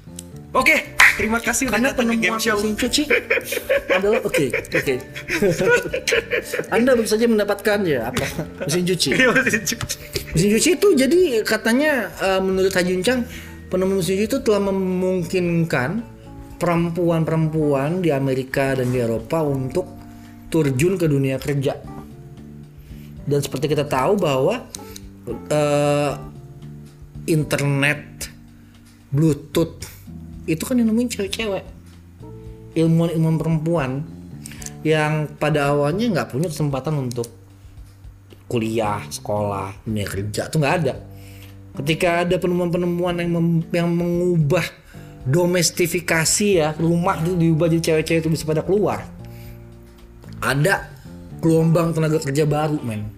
Oke terima kasih karena penemuan mesin cuci adalah oke oke. Anda baru saja mendapatkan ya apa? Mesin cuci. Iya, mesin cuci. Mesin cuci itu jadi katanya eh, menurut Hajuncang penemu cuci itu telah memungkinkan perempuan-perempuan di Amerika dan di Eropa untuk terjun ke dunia kerja. Dan seperti kita tahu bahwa eh, internet, Bluetooth itu kan yang nemuin cewek-cewek, ilmuwan-ilmuwan perempuan yang pada awalnya nggak punya kesempatan untuk kuliah, sekolah, dunia kerja tuh nggak ada. Ketika ada penemuan-penemuan yang mem- yang mengubah domestifikasi ya rumah itu diubah jadi cewek-cewek itu bisa pada keluar. Ada gelombang tenaga kerja baru men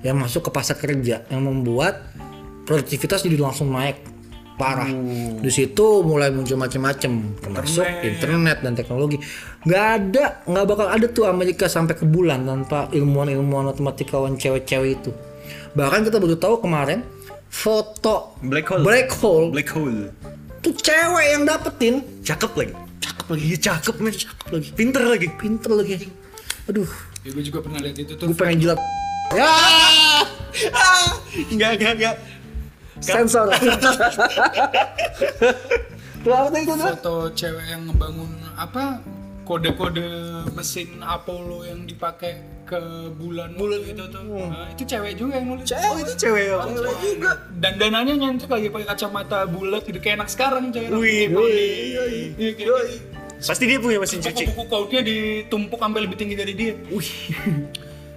yang masuk ke pasar kerja yang membuat produktivitas jadi langsung naik parah. Di situ mulai muncul macam-macam, termasuk internet. dan teknologi. Nggak ada, nggak bakal ada tuh Amerika sampai ke bulan tanpa ilmuwan-ilmuwan matematikawan cewek-cewek itu. Bahkan kita baru tahu kemarin foto Black hole. black hole Black hole. tuh cewek yang dapetin. Cakep lagi. Cakep lagi, Iya cakep men. cakep lagi, Pinter lagi. pinter lagi. Aduh, Ya, gue juga pernah lihat itu tuh. gue pengen jilat. Ya, Enggak, enggak, enggak. sensor. Tuh apa tadi tuh? foto cewek yang ngebangun apa kode-kode mesin Apollo yang dipakai ke bulan bulan itu tuh. Nah, itu cewek juga yang nulis. Oh, itu cewek ya. cewek juga. dan dananya nyentrik lagi pakai kacamata bulat gitu kayak anak sekarang cewek Wih, Iya, kayak gitu. Pasti dia punya mesin cuci. buku-buku code-nya ditumpuk sampai lebih tinggi dari dia.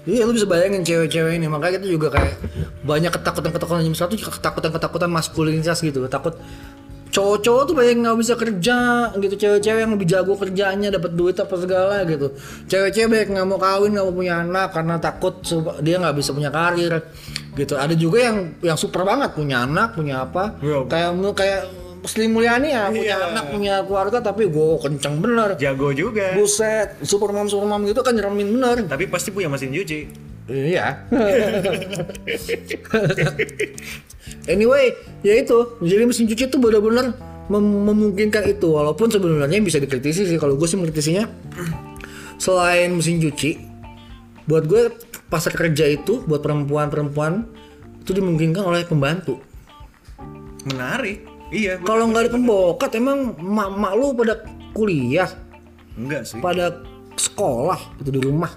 Iya lu bisa bayangin cewek-cewek ini. Makanya kita juga kayak banyak ketakutan-ketakutan. Jam satu ketakutan-ketakutan maskulinitas gitu. Takut cowok-cowok tuh banyak nggak bisa kerja gitu cewek-cewek yang lebih jago kerjanya dapat duit apa segala gitu cewek-cewek banyak nggak mau kawin nggak mau punya anak karena takut dia nggak bisa punya karir gitu ada juga yang yang super banget punya anak punya apa Iya. kayak kayak Sri Mulyani ya punya Iya. anak punya keluarga tapi gue kenceng bener Jago juga. buset supermom supermom gitu kan nyeremin bener Tapi pasti punya mesin cuci. Iya. anyway, ya itu. Jadi mesin cuci itu benar-benar mem- memungkinkan itu. Walaupun sebenarnya bisa dikritisi sih. Kalau gue sih mengkritisinya, selain mesin cuci, buat gue pasar kerja itu buat perempuan-perempuan itu dimungkinkan oleh pembantu. Menarik. Iya. Kalau nggak ada pembokat, emang mak-mak lu pada kuliah, Enggak sih. pada sekolah gitu di rumah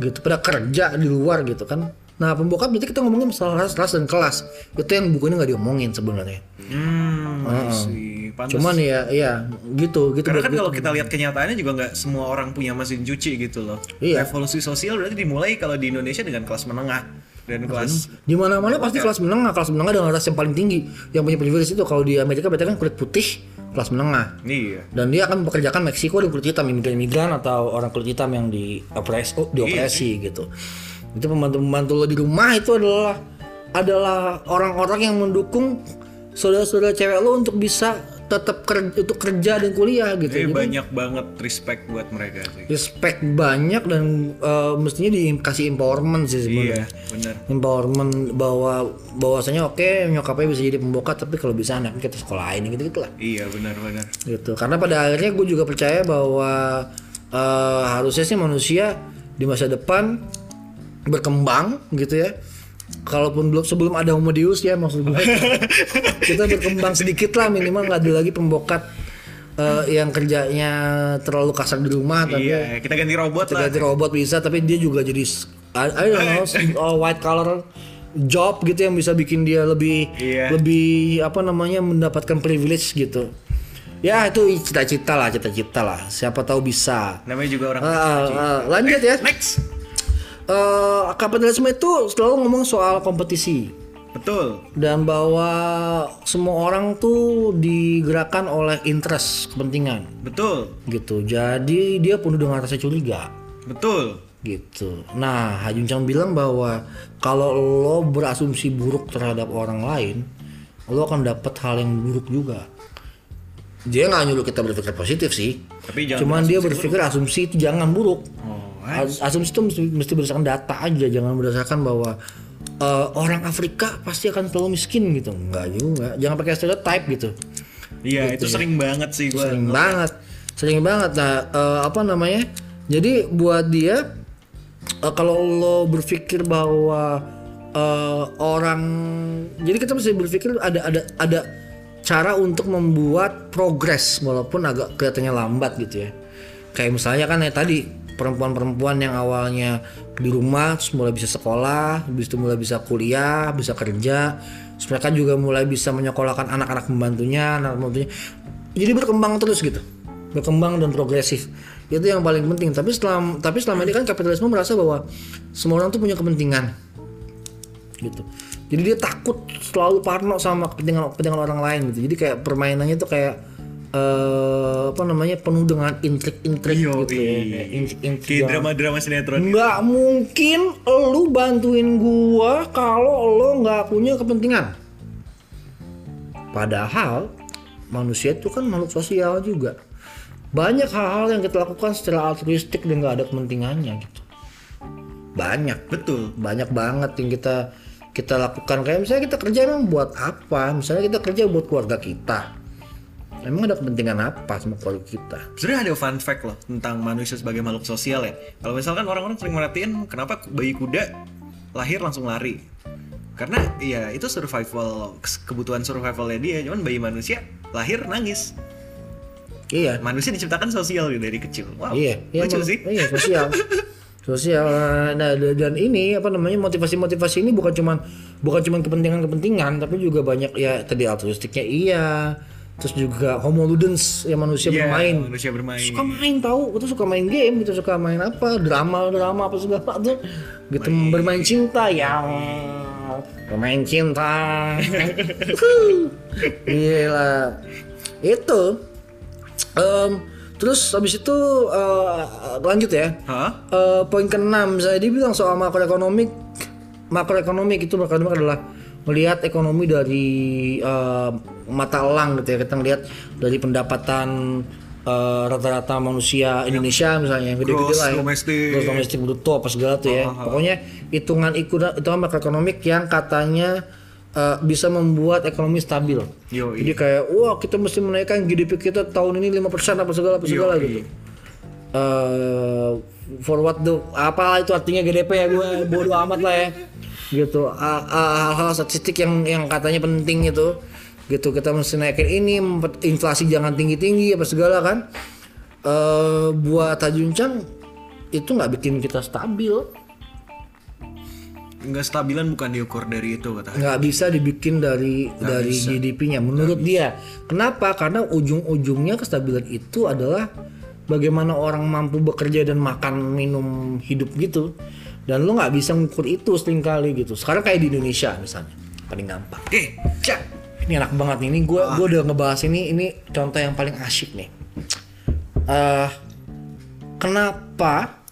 gitu pada kerja di luar gitu kan nah pembokap berarti kita ngomongin masalah ras, ras dan kelas itu yang buku ini nggak diomongin sebenarnya Hmm, see. Pantes. cuman ya ya gitu gitu Karena kan gue. kalau kita lihat kenyataannya juga nggak semua orang punya mesin cuci gitu loh. Iya. Revolusi sosial berarti dimulai kalau di Indonesia dengan kelas menengah dan kelas di mana mana pasti kelas menengah kelas menengah dengan ras yang paling tinggi yang punya privilege itu kalau di Amerika berarti kan kulit putih kelas menengah. Iya. dan dia akan mempekerjakan Meksiko dan kulit hitam imigran-imigran atau orang kulit hitam yang di operasi oh, dioperasi gitu. Itu pembantu-pembantu lo di rumah itu adalah adalah orang-orang yang mendukung saudara-saudara cewek lo untuk bisa tetap kerja untuk kerja dan kuliah gitu Jadi Jadi banyak banget respect buat mereka sih. respect banyak dan eh, mestinya dikasih empowerment sih sebenarnya Iya, benar. empowerment bahwa bahwasanya oke nyokapnya bisa jadi pembokat tapi kalau bisa anak kita sekolahin gitu gitu lah Iya, benar-benar. gitu karena pada akhirnya gue juga percaya bahwa eh, harusnya sih manusia di masa depan berkembang gitu ya kalaupun belum sebelum ada homo deus ya maksud gue kita berkembang sedikit lah minimal nggak ada lagi pembokat eh, yang kerjanya terlalu kasar di rumah tapi Iya, kita ganti robot lah. ganti robot bisa tapi dia juga jadi I, I don't know uh, white collar job gitu yang bisa bikin dia lebih Iya. lebih apa namanya mendapatkan privilege gitu ya itu cita-cita lah cita-cita lah siapa tahu bisa Namanya juga orang. Ah, ah, lanjut ya Next. Eh, kapitalisme itu selalu ngomong soal kompetisi Betul. dan bahwa semua orang tuh digerakkan oleh interest kepentingan Betul. gitu jadi dia penuh dengan rasa curiga Betul. gitu. Nah, Hajun Chang bilang bahwa kalau lo berasumsi buruk terhadap orang lain, lo akan dapat hal yang buruk juga. Dia nggak nyuruh kita berpikir positif sih, Tapi jangan cuman dia berpikir asumsi itu jangan buruk. Oh, Asumsi itu mesti, mesti berdasarkan data aja, jangan berdasarkan bahwa eh, orang Afrika pasti akan selalu miskin gitu. Enggak juga, jangan pakai stereotype gitu. Iya, itu sering banget sih gua. sering banget. Sering banget. Nah eh, apa namanya? Jadi buat dia eh, kalau lo berpikir bahwa eh, orang jadi kita mesti berpikir ada ada ada cara untuk membuat progres walaupun agak kelihatannya lambat gitu ya. Kayak misalnya kan ya tadi perempuan-perempuan yang awalnya di rumah terus mulai bisa sekolah habis itu mulai bisa kuliah bisa kerja terus mereka juga mulai bisa menyekolahkan anak-anak pembantunya anak pembantunya. Jadi berkembang terus gitu. Berkembang dan progresif. Itu yang paling penting. Tapi setelah tapi selama ini kan kapitalisme merasa bahwa semua orang tuh punya kepentingan. Gitu. Jadi dia takut selalu parno sama kepentingan kepentingan orang lain gitu. Jadi kayak permainannya tuh kayak eh apa namanya penuh dengan intrik-intrik Iya, gitu. ya Kayak intrik-intrik Kayak drama-drama sinetron. nggak mungkin lu bantuin gua kalau lo nggak punya kepentingan. Padahal manusia itu kan makhluk sosial juga. Banyak hal-hal yang kita lakukan secara altruistik dan nggak ada kepentingannya gitu. Banyak. Betul. banyak banget yang kita kita lakukan. Kayak misalnya kita kerja emang buat apa? Misalnya kita kerja buat keluarga kita emang ada kepentingan apa sama keluarga kita Sebenarnya ada fun fact loh tentang manusia sebagai makhluk sosial ya. Kalau misalkan orang-orang sering merhatiin kenapa bayi kuda lahir langsung lari. Karena ya itu survival kebutuhan survivalnya dia. Cuman bayi manusia lahir nangis. iya Manusia diciptakan sosial gitu dari kecil. Wow. iya iya lucu sih. iya sosial sosial nah da- dan ini apa namanya motivasi-motivasi ini bukan cuman bukan cuman kepentingan-kepentingan tapi juga banyak ya tadi altruistiknya iya terus juga homo ludens ya manusia Iya, bermain. manusia bermain. suka main tahu itu suka main game gitu suka main apa drama drama apa segala tuh. Gitu bermain cinta ya. Bermain cinta. Gila. Itu Em, terus habis itu eh, lanjut ya. Hah? Eh, poin keenam saya dia bilang soal makroekonomik. Makroekonomik itu makroekonomik adalah melihat ekonomi dari eh, mata elang gitu ya kita lihat dari pendapatan eh, rata-rata manusia Indonesia misalnya yang gede-gede lah ya. domestic. Gross domestic bruto apa segala tuh ya pokoknya hitungan hitungan hitungan makroekonomik yang katanya eh, bisa membuat ekonomi stabil Yoi. jadi kayak wah kita mesti menaikkan GDP kita tahun ini 5% apa segala apa segala Yoi. gitu eh for what the apa itu artinya GDP ya gue bodoh amat lah ya. Gitu. Hal-hal statistik yang yang katanya penting itu. Gitu kita mesti naikin ini inflasi jangan tinggi tinggi apa segala kan. Eh buat Tajuncang itu nggak bikin kita stabil. Enggak stabilan bukan diukur dari itu kata. nggak bisa dibikin dari dari GDP-nya menurut dia. Kenapa? Karena ujung-ujungnya kestabilan itu adalah bagaimana orang mampu bekerja dan makan minum hidup gitu. Dan lo nggak bisa ngukur itu sering kali gitu. Sekarang kayak di Indonesia misalnya, paling gampang. Oke, cak. Ini enak banget nih. Ini gue gua udah ngebahas ini. Ini contoh yang paling asyik nih. eh kenapa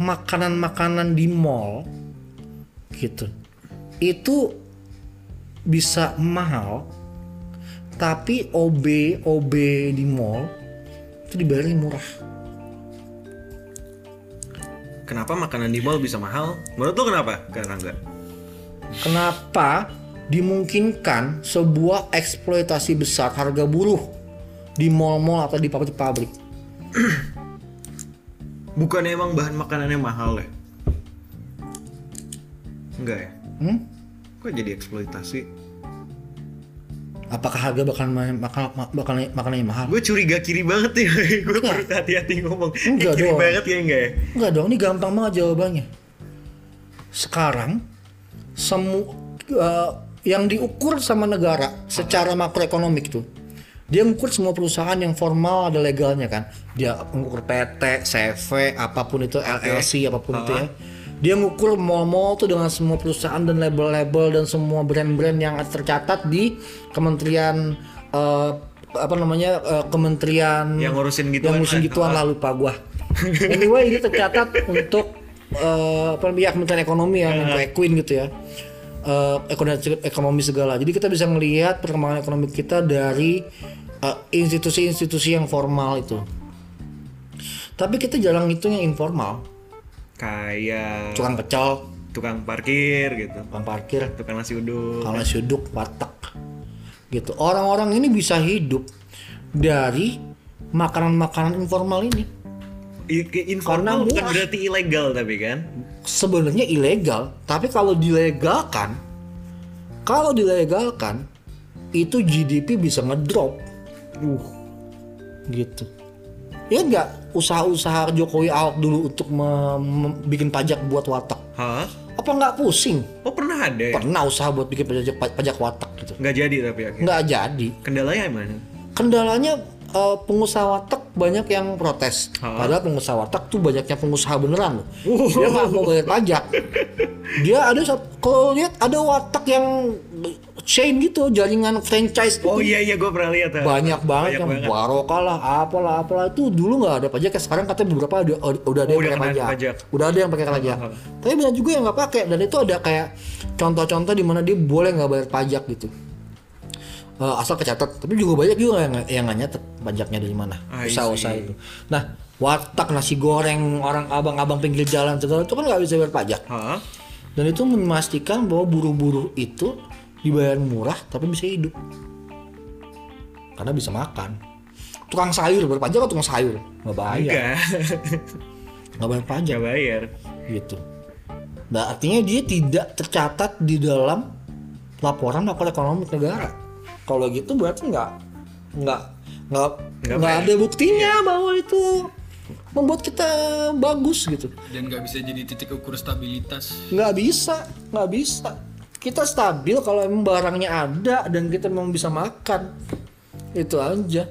makanan-makanan di mall gitu itu bisa mahal tapi OB OB di mall itu dibayarin murah Kenapa makanan di mall bisa mahal? Menurut lo kenapa? Karena enggak. kenapa dimungkinkan sebuah eksploitasi besar harga buruh di mall-mall atau di pabrik-pabrik Bukannya emang bahan makanannya mahal ya? Enggak ya? hmm? Kok jadi eksploitasi? Apakah harga bakal makan bakal makanannya mahal Gue curiga kiri banget ya. Gue perlu hati-hati ngomong. Enggak kiri dong. banget ya enggak ya? Enggak dong, ini gampang banget jawabannya. Sekarang semu eh, yang diukur sama negara secara makroekonomik tuh. Dia ngukur semua perusahaan yang formal ada legalnya kan. Dia ngukur PT, CV, apa pun itu LLC apa pun itu ya. Dia ngukur mall-mall tuh dengan semua perusahaan dan label-label dan semua brand-brand yang tercatat di Kementerian eh, apa namanya eh, Kementerian Yang ngurusin gituan yang ngurusin gituan lah lupa gua. anyway ini tercatat untuk eh, apa namanya Kementerian Ekonomi ya, untuk Equin gitu ya. Eh, ekonomi ekonomi segala. Jadi kita bisa melihat perkembangan ekonomi kita dari institusi-institusi yang formal itu. Tapi kita jarang hitung yang informal, Kayak tukang pecel, tukang parkir gitu. tukang parkir, Tukang nasi uduk. kalau suduk, warteg, gitu. Orang-orang ini bisa hidup dari makanan-makanan informal ini. Informal Karena bukan murah. berarti ilegal tapi kan? sebenarnya ilegal, tapi kalau dilegalkan, kalau dilegalkan, itu GDP bisa ngedrop. Uh, gitu. Ya enggak usaha-usaha Jokowi Ahok dulu untuk bikin pajak buat watak. Hah? Apa nggak pusing? Oh pernah ada ya? Pernah usaha buat bikin pajak pajak watak gitu. Nggak jadi tapi akhirnya. Nggak jadi. Kendalanya gimana? Kendalanya eh, pengusaha watak banyak yang protes. Ha? Padahal pengusaha watak tuh banyaknya pengusaha beneran loh. Dia nggak mau bayar pajak. Dia ada kalau lihat ada watak yang chain gitu, jaringan franchise gitu. Oh iya iya gue pernah lihat. ah. banyak banget yang banget. barokah lah, apalah apalah itu dulu nggak ada pajak ya sekarang katanya beberapa ada, udah ada Oh, yang udah pakai pajak. pajak. udah ada yang pakai pajak tapi banyak juga yang nggak pakai dan itu ada kayak contoh-contoh di mana dia boleh nggak bayar pajak gitu Eh, asal kecatat tapi juga banyak juga yang yang nggak nyatet pajaknya dari mana I usaha-usaha itu nah warteg nasi goreng orang abang-abang pinggir jalan segala itu kan nggak bisa bayar pajak Hah? dan itu memastikan bahwa buruh-buruh itu dibayar murah tapi bisa hidup. Karena bisa makan. Tukang sayur berpajak atau tukang sayur? Nggak bayar. Nggak bayar pajak. Enggak bayar. gitu. Nah artinya dia tidak tercatat di dalam laporan laporan ekonomi negara. Kalau gitu berarti nggak nggak nggak Nggak nggak ada buktinya bahwa itu membuat kita bagus gitu. Dan nggak bisa jadi titik ukur stabilitas. Nggak bisa nggak bisa kita stabil kalau emang barangnya ada dan kita memang bisa makan. Itu aja.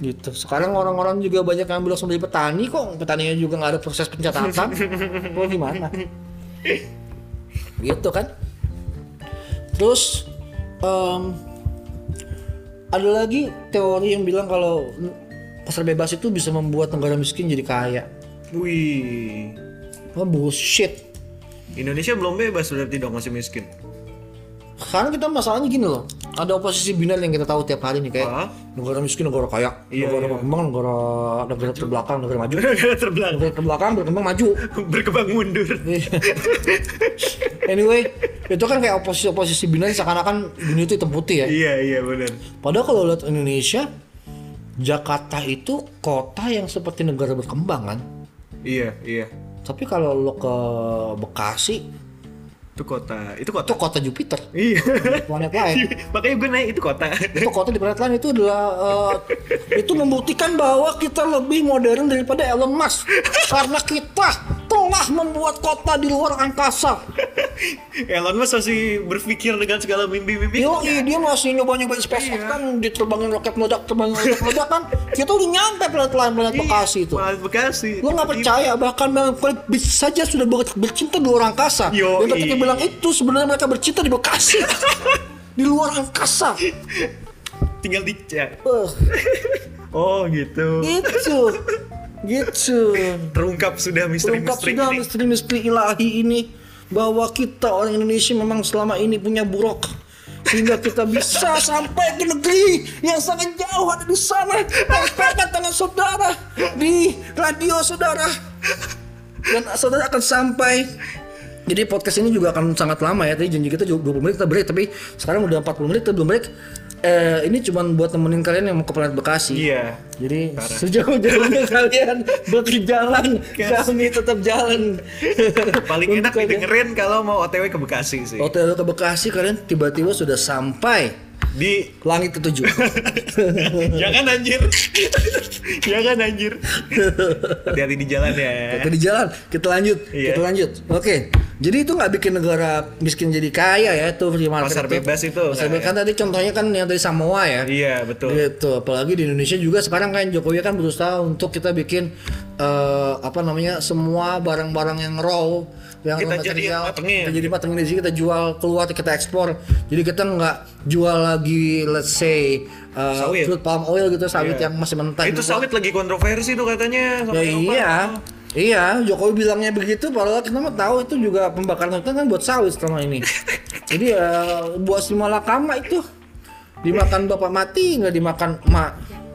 Gitu. Sekarang orang-orang juga banyak yang bilang sebagai petani kok. Petaninya juga nggak ada proses pencatatan. Mau gimana? Gitu kan? Terus em, ada lagi teori yang bilang kalau pasar bebas itu bisa membuat negara miskin jadi kaya. Wih. oh, bullshit Indonesia belum bebas berarti dong masih miskin. Sekarang kita masalahnya gini loh, ada oposisi binar yang kita tahu tiap hari nih kayak Hah? negara miskin, negara kaya, Iya, negara iya. berkembang, negara negara terbelakang, negara maju, Negara terbelakang. negara terbelakang berkembang maju. Berkembang mundur. anyway, itu kan kayak oposisi-oposisi binar seakan-akan dunia itu hitam putih ya. Iya iya benar. Padahal kalau lihat Indonesia, Jakarta itu kota yang seperti negara berkembang kan. Iya iya. Tapi kalau lo ke Bekasi, Itu kota. Itu kota. itu kota Jupiter, Iya. planet lain. Makanya gue naik itu kota. itu kota di planet lain itu adalah eh, itu membuktikan bahwa kita lebih modern daripada Elon Musk karena kita telah membuat kota di luar angkasa. Elon Musk masih berpikir dengan segala mimpi-mimpi. Yo, dia masih nyoba-nyoba SpaceX kan diterbangin roket meledak, terbangin roket meledak kan. Kita udah nyampe planet lain, planet Bekasi itu. Malah Bekasi. Lo nggak percaya bahkan Bang bisa saja sudah ber- bercinta di luar angkasa. Yoi. Dan itu sebenarnya mereka bercinta di Bekasi. di luar angkasa. Tinggal dicek. Eh, Oh gitu. gitu. Gitu. Terungkap sudah Terungkap misteri-misteri sudah ini. misteri-misteri ilahi ini bahwa kita orang Indonesia memang selama ini punya buruk sehingga kita bisa sampai ke negeri yang sangat jauh ada di sana tempelkan tangan saudara di radio saudara dan saudara akan sampai jadi podcast ini juga akan sangat lama ya tadi janji kita juga 20 menit kita break tapi sekarang udah 40 menit kita belum break eh, ini cuma buat nemenin kalian yang mau ke planet Bekasi Iya. jadi sejauh-jauhnya kalian berjalan, kami tetap jalan. Paling enak didengerin kalau mau OTW ke Bekasi sih. Hotel ke Bekasi kalian tiba-tiba sudah sampai Di langit ketujuh. Jangan anjir. Jangan anjir. Hati-hati di jalan ya. Kita di jalan, kita lanjut, Iya. kita lanjut. Oke, jadi itu nggak bikin negara miskin jadi kaya ya itu free market Pasar bebas itu, Pasar bebas kan tadi contohnya kan yang dari Samoa ya. Iya, betul. Gitu, apalagi di Indonesia juga sekarang kan Jokowi kan berusaha untuk kita bikin eh, apa namanya semua barang-barang yang raw yang Kita jadi material, matengin. kita jadi matengin di sini kita jual keluar kita ekspor. Jadi kita nggak jual lagi let's say eh, Sawit. fruit palm oil gitu sawit Iya. yang masih mentah Itu sawit lagi kontroversi tuh katanya. Ya iya. Iya, Jokowi bilangnya begitu, padahal kita mah tahu itu juga pembakaran hutan kan buat sawit selama ini. Jadi ya buat si malakama itu dimakan bapak mati nggak dimakan emak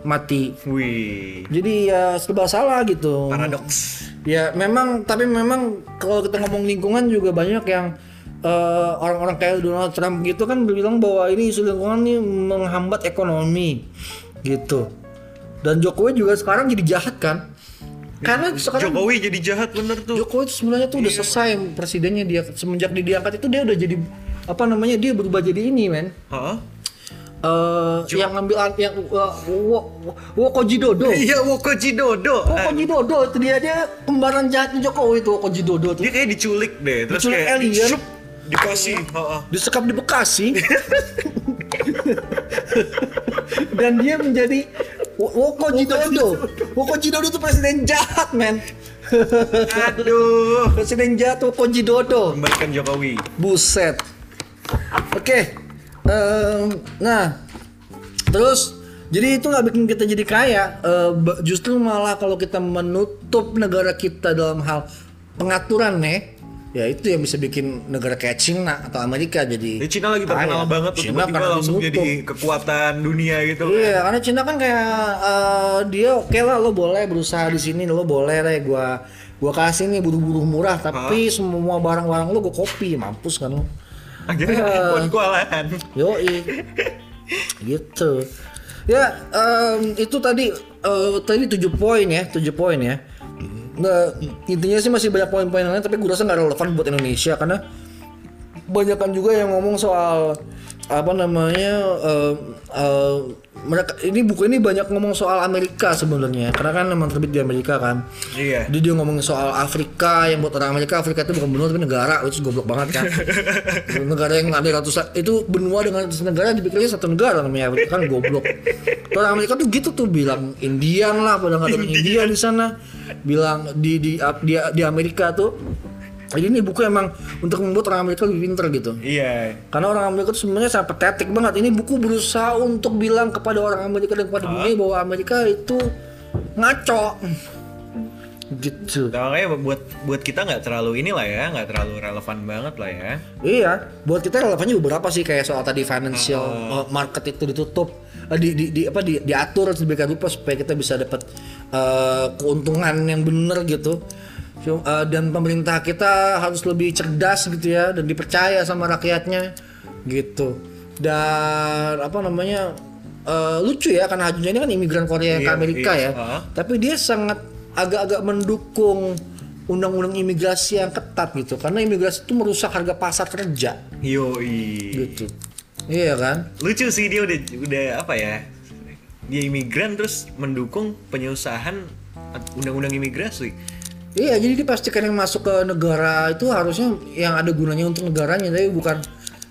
mati. Wih. Jadi ya serba salah gitu. Paradoks. Ya memang, tapi memang kalau kita ngomong lingkungan juga banyak yang eh, orang-orang kayak Donald Trump gitu kan bilang bahwa ini isu lingkungan ini menghambat ekonomi gitu. Dan Jokowi juga sekarang jadi jahat kan? Karena sekarang Jokowi jadi jahat bener tuh. Jokowi itu sebenarnya tuh udah selesai presidennya dia semenjak dia diangkat itu dia udah jadi apa namanya dia berubah jadi ini men Eh yang ngambil an- yang uh, wo, wo- Wokoji Dodo Iya, Wokoji Dodo. Wokoji Dodo itu dia dia kembaran jahatnya Jokowi itu Wokoji Dodo tuh Dia kayak diculik deh, terus Diculik kayak alien. syup, dikasih. Heeh. disekap di Bekasi dan dia menjadi Wo- Wokoji Dodo Wokoji Dodo itu presiden jahat men Aduh. presiden jahat Wokoji Dodo Kembalikan Jokowi. Buset. Oke. Em, nah, terus jadi itu nggak bikin kita jadi kaya. Ba- justru malah kalau kita menutup negara kita dalam hal pengaturan nih, ya itu yang bisa bikin negara kayak Cina atau Amerika jadi Ya, Cina lagi terkenal kaya. banget tuh Cina tiba-tiba langsung jadi kekuatan dunia gitu. Iya, karena Cina kan kayak eh, dia oke lah lo boleh berusaha di sini, lo boleh deh gua gua kasih nih buru-buru murah, tapi semua barang-barang lo gua kopi, mampus kan lo. Akhirnya buat kualan. Yoi. gitu. Ya, em, itu tadi eh, tadi 7 poin ya, 7 poin ya. Nah, intinya sih masih banyak poin-poin lain tapi gue rasa nggak relevan buat Indonesia karena banyakan juga yang ngomong soal apa namanya eh, eh, mereka ini buku ini banyak ngomong soal Amerika sebenarnya. Karena kan memang terbit di Amerika kan. Iya. jadi dia ngomong soal Afrika yang buat orang Amerika Afrika itu bukan benua tapi negara itu goblok banget kan. Negara yang ada ratusan itu benua dengan ratusan negara dipikirnya satu negara namanya Afrika kan goblok. Orang Amerika tuh gitu tuh bilang Indian lah padahal nggak ada India di sana. Bilang di di di, di Amerika tuh jadi ini buku emang untuk membuat orang Amerika lebih pinter gitu Iya. karena orang Amerika itu sebenarnya sangat patetik banget. Ini buku berusaha untuk bilang kepada orang Amerika dan kepada dunia bahwa Amerika itu ngaco. Gitu. Nah, makanya buat buat kita nggak terlalu inilah ya, nggak terlalu relevan banget lah ya. Iya, buat kita relevannya beberapa sih kayak soal tadi financial uh, market itu ditutup, uh, di, di, di apa di, diatur sedemikian rupa supaya kita bisa dapat uh, keuntungan yang benar gitu. So, uh, dan pemerintah kita harus lebih cerdas gitu ya dan dipercaya sama rakyatnya gitu. Dan apa namanya uh, lucu ya karena Hajunya ini kan imigran Korea ke Iya, Amerika iya, ya. uh. Tapi dia sangat agak-agak mendukung undang-undang imigrasi yang ketat gitu karena imigrasi itu merusak harga pasar kerja Yoi. gitu iya kan Lucu sih dia udah udah apa ya? Dia imigran terus mendukung penyusahan undang-undang imigrasi. Iya jadi dipastikan yang masuk ke negara itu harusnya yang ada gunanya untuk negaranya tapi bukan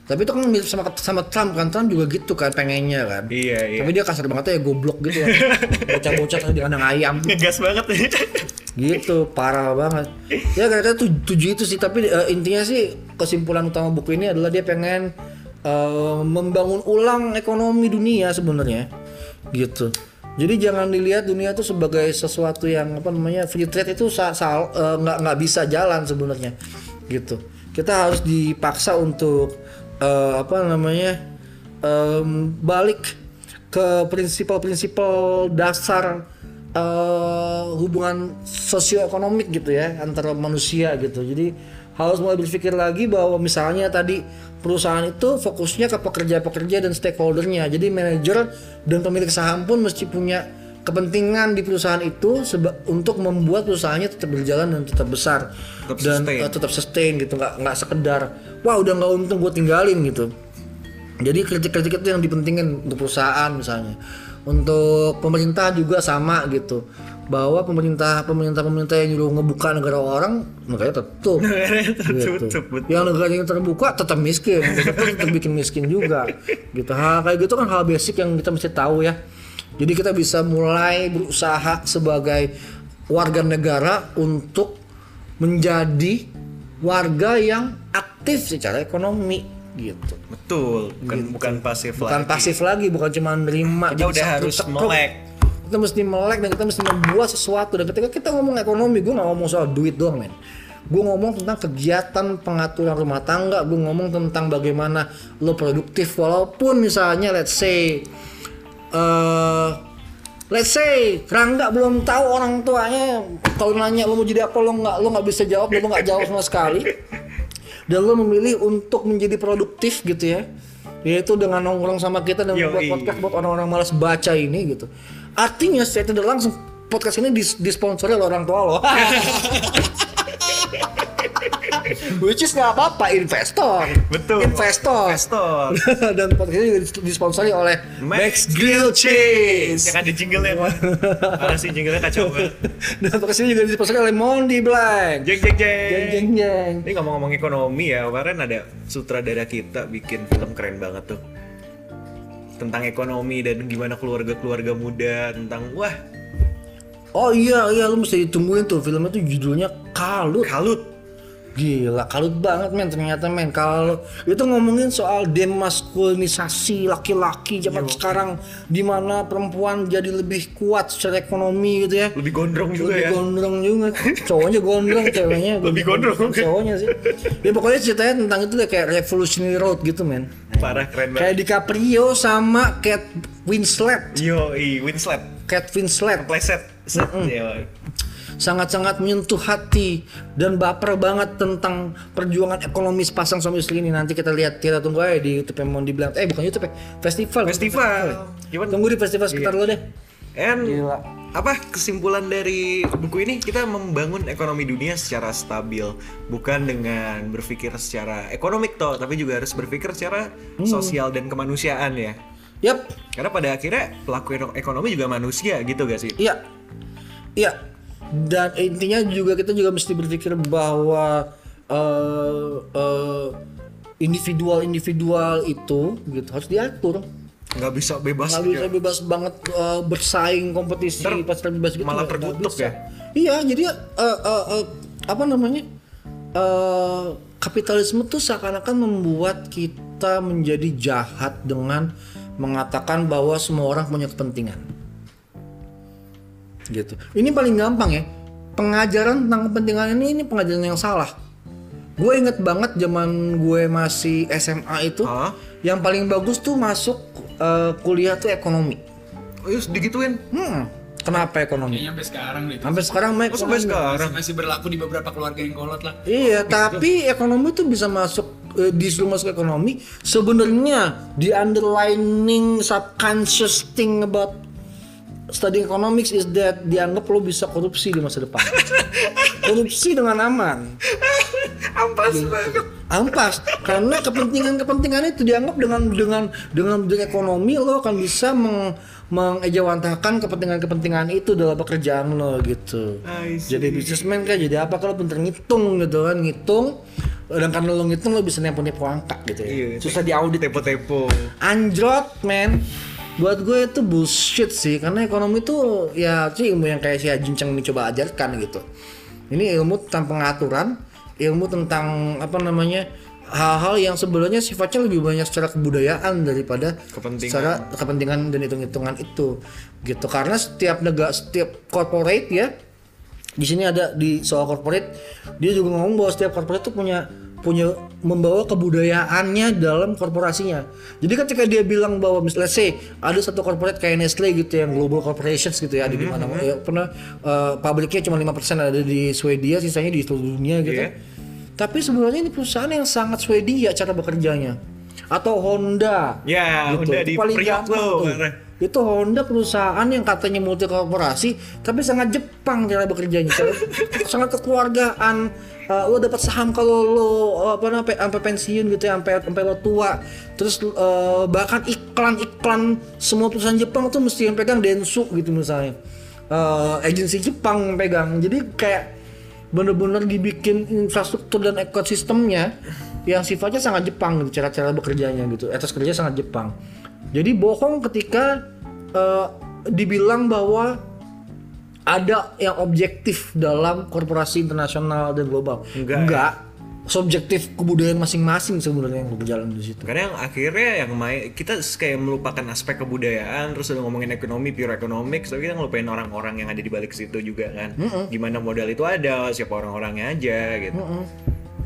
tapi itu kan mirip sama sama Trump kan? Trump juga gitu kan pengennya kan? Iya, iya. tapi dia kasar banget ya goblok gitu bocah-bocah tadi di kandang ayam. Ngegas banget ya. gitu parah banget. Ya kira-kira tu- tujuh itu sih tapi eh, intinya sih kesimpulan utama buku ini adalah dia pengen eh, membangun ulang ekonomi dunia sebenarnya. Gitu jadi jangan dilihat dunia itu sebagai sesuatu yang apa namanya free trade itu eh, nggak nggak bisa jalan sebenarnya gitu kita harus dipaksa untuk eh, apa namanya em, balik ke prinsipal-prinsipal dasar eh, hubungan sosioekonomik gitu ya antara manusia gitu. Jadi harus mulai berpikir lagi bahwa misalnya tadi perusahaan itu fokusnya ke pekerja-pekerja dan stakeholdernya. Jadi manajer dan pemilik saham pun mesti punya kepentingan di perusahaan itu untuk membuat perusahaannya tetap berjalan dan tetap besar Tetap dan sustain. eh, tetap sustain gitu nggak nggak sekedar wah udah nggak untung gue tinggalin gitu jadi kritik-kritik itu yang dipentingin untuk perusahaan misalnya. Untuk pemerintah juga sama gitu. Bahwa pemerintah pemerintah pemerintah yang nyuruh ngebuka negara orang, negaranya tertutup. gitu. Tertutup, betul. Yang negaranya terbuka tetap miskin, tetap, tetap bikin miskin juga. Gitu. Hal kayak gitu kan hal basic yang kita mesti tahu ya. Jadi kita bisa mulai berusaha sebagai warga negara untuk menjadi warga yang aktif secara ekonomi gitu. Betul, bukan bukan pasif bukan lagi. pasif lagi bukan cuma nerima Kita jadi udah harus melek. Kita mesti melek dan kita mesti membuat sesuatu. Dan ketika kita ngomong ekonomi gue nggak ngomong soal duit doang men. Gue ngomong tentang kegiatan pengaturan rumah tangga. Gue ngomong tentang bagaimana lo produktif. Walaupun misalnya let's say eh let's say Rangga belum tahu orang tuanya kalau nanya lo mau jadi apa? Lo nggak lo nggak bisa jawab lo nggak jawab sama sekali. Dan lo memilih untuk menjadi produktif gitu ya. Yaitu dengan nongkrong sama kita dan membuat podcast buat orang-orang malas baca ini gitu artinya saya tidak langsung podcast ini dis disponsori oleh orang tua lo which is nggak apa-apa investor Betul. investor Investor. dan podcast ini disponsori oleh Max Grill Cheese Yang ada jingle ya. Mana sih jingle kacau banget. dan podcast ini juga disponsori oleh Mondi Black Jeng jeng jeng. jeng jeng jeng Ini ngomong-ngomong ekonomi ya, kemarin ada sutradara kita bikin film keren banget tuh. Tentang ekonomi dan gimana keluarga-keluarga muda, tentang wah, oh iya iya lu mesti ditungguin tuh filmnya tuh judulnya Kalut kalut. Gila, kalut banget men ternyata men. Kalau itu ngomongin soal demaskulinisasi laki-laki zaman sekarang di mana perempuan jadi lebih kuat secara ekonomi gitu ya. Lebih gondrong juga lebih ya. gondrong juga. Cowoknya gondrong, ceweknya Lebih gondrong. Cowoknya sih. Ya pokoknya ceritanya tentang itu deh kayak Revolutionary Road gitu men. Parah keren banget. Kayak DiCaprio sama Kate Winslet. Yo, i Winslet. Kate Winslet Playset. Set. Yo. Sangat-sangat menyentuh hati dan baper banget tentang perjuangan ekonomi sepasang suami istri ini. Nanti kita lihat kita tunggu aja di YouTube yang mau dibilang. Eh bukan YouTube ya festival. Festival. Gimana? tunggu di festival sekitar lo deh. And Gila. apa kesimpulan dari buku ini? Kita membangun ekonomi dunia secara stabil bukan dengan berpikir secara ekonomik toh tapi juga harus berpikir secara Hmm. sosial dan kemanusiaan ya. Yap. Karena pada akhirnya pelaku ekonomi juga manusia gitu gak sih? Iya. Iya dan intinya juga kita juga mesti berpikir bahwa eh, eh, individual-individual itu gitu harus diatur nggak bisa bebas nggak bisa bebas banget uh, bersaing kompetisi Ntar pas bebas gitu malah bisa. ya? iya jadi uh, uh, uh, apa namanya uh, kapitalisme tuh seakan-akan membuat kita menjadi jahat dengan mengatakan bahwa semua orang punya kepentingan gitu ini paling gampang ya pengajaran tentang kepentingan ini ini pengajaran yang salah gue inget banget zaman gue masih SMA itu Hah? yang paling bagus tuh masuk uh, kuliah tuh ekonomi oh, yus, digituin hmm kenapa ekonomi Kayaknya sampai sekarang deh. itu. sampai sekarang Mike oh, sampai Masih, sekarang masih berlaku di beberapa keluarga yang kolot lah. Iya, tapi ekonomi tuh bisa masuk eh, disuruh masuk ekonomi. Sebenarnya the underlining subconscious thing about studying economics is that dianggap lo bisa korupsi di masa depan. korupsi dengan aman. ampas banget Ampas karena kepentingan-kepentingan itu dianggap dengan dengan dengan bidang ekonomi lo akan bisa meng, mengejawantahkan kepentingan-kepentingan itu dalam pekerjaan lo gitu. Jadi bisnismen kan jadi apa kalau pinter ngitung gitu kan ngitung dan karena lo ngitung lo bisa nepo-nepo angka gitu ya. Iya, Susah diaudit. tepo-tepo Anjrot men. Buat gue itu bullshit sih karena ekonomi itu ya sih ilmu yang kayak si Ajin Cheng ini coba ajarkan gitu. Ini ilmu tentang pengaturan, ilmu tentang apa namanya hal-hal yang sebenarnya sifatnya lebih banyak secara kebudayaan daripada Kepentingan. secara kepentingan dan hitung-hitungan itu gitu karena setiap negara setiap corporate ya di sini ada di soal corporate dia juga ngomong bahwa setiap corporate itu punya punya membawa kebudayaannya dalam korporasinya. Jadi ketika dia bilang bahwa misalnya say ada satu corporate kayak Nestle gitu yang global corporations gitu ya ada di mana ya, pernah eh, pabriknya cuma 5% ada di Swedia sisanya di seluruh dunia gitu. Iya. Tapi sebenarnya ini perusahaan yang sangat Swedia cara bekerjanya. Atau Honda. Ya, gitu. Honda di paling Priok tuh, Itu Honda perusahaan yang katanya multi korporasi tapi sangat Jepang cara bekerjanya. Sangat kekeluargaan. Uh, lo dapat saham kalau lo uh, apa namanya sampai pensiun gitu ya sampai sampai lo tua. Terus uh, bahkan iklan-iklan semua perusahaan Jepang tuh mesti yang pegang Densu gitu misalnya. Uh, agensi Jepang yang pegang. Jadi kayak bener-bener dibikin infrastruktur dan ekosistemnya yang sifatnya sangat Jepang gitu cara-cara bekerjanya gitu. Etos kerja sangat Jepang jadi bohong ketika eh, dibilang bahwa ada yang objektif dalam korporasi internasional dan global. Enggak. subjektif kebudayaan masing-masing sebenarnya yang berjalan di situ. Karena yang akhirnya yang main kita kayak melupakan aspek kebudayaan terus udah ngomongin ekonomi pure economics tapi kita ngelupain orang-orang yang ada di balik situ juga kan. Gimana modal itu ada siapa orang-orangnya aja gitu.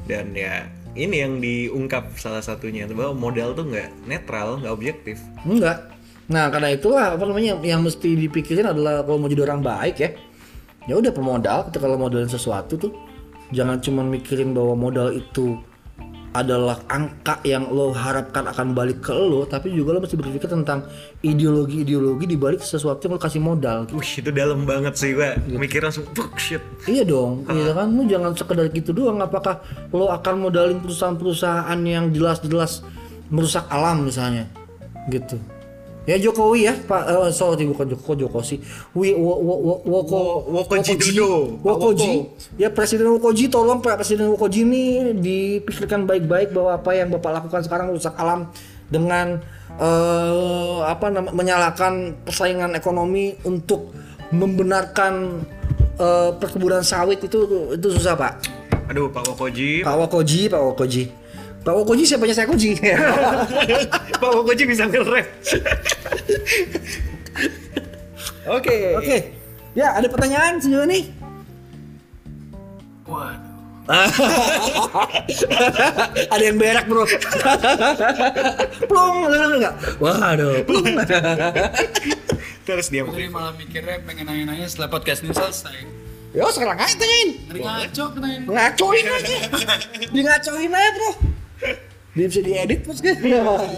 Dan ya ini yang diungkap salah satunya bahwa modal tuh nggak netral nggak objektif Enggak. Nah, karena itulah apa namanya yang mesti dipikirin adalah kalau mau jadi orang baik ya. Ya udah pemodal lo modalin sesuatu tuh jangan cuma mikirin bahwa modal itu adalah angka yang lo harapkan akan balik ke lo, tapi juga lo mesti berpikir tentang ideologi-ideologi di balik sesuatu yang lo kasih modal. Wih itu dalam banget sih gua mikir langsung fuck shit Iya dong, iya kan lu jangan sekedar gitu doang. Apakah lo akan modalin perusahaan-perusahaan yang jelas-jelas merusak alam misalnya, gitu. Ya Jokowi ya, Pak. eh, sorry bukan Joko, Joko sih. Wi, wo, wo, wo, woko, Wo- Wokoji Dodo. Wokoji. Woko. Ya Presiden Wokoji, tolong Pak Presiden Wokoji ini dipikirkan baik-baik bahwa apa yang Bapak lakukan sekarang merusak alam dengan eh apa namanya menyalakan persaingan ekonomi untuk membenarkan eh, perkebunan sawit itu itu susah Pak. Aduh, Pak Wokoji. Pak Wakoji, Pak Wakoji. Pak Wakoji siapanya saya Koji? Pak Wokoji bisa nge-rap. Oke. Oke. Ya, ada pertanyaan sejauh ini? Waduh. ada yang berak, Bro. plong, enggak enggak. Waduh, plong. Terus diam. Putri malah mikirnya pengen nanya-nanya setelah podcast ini selesai. Yo, sekarang aja tanyain. Ngaco pertanyaan. Ngacoin aja. Di ngacoin aja, Bro. Dia bisa diedit pas kan?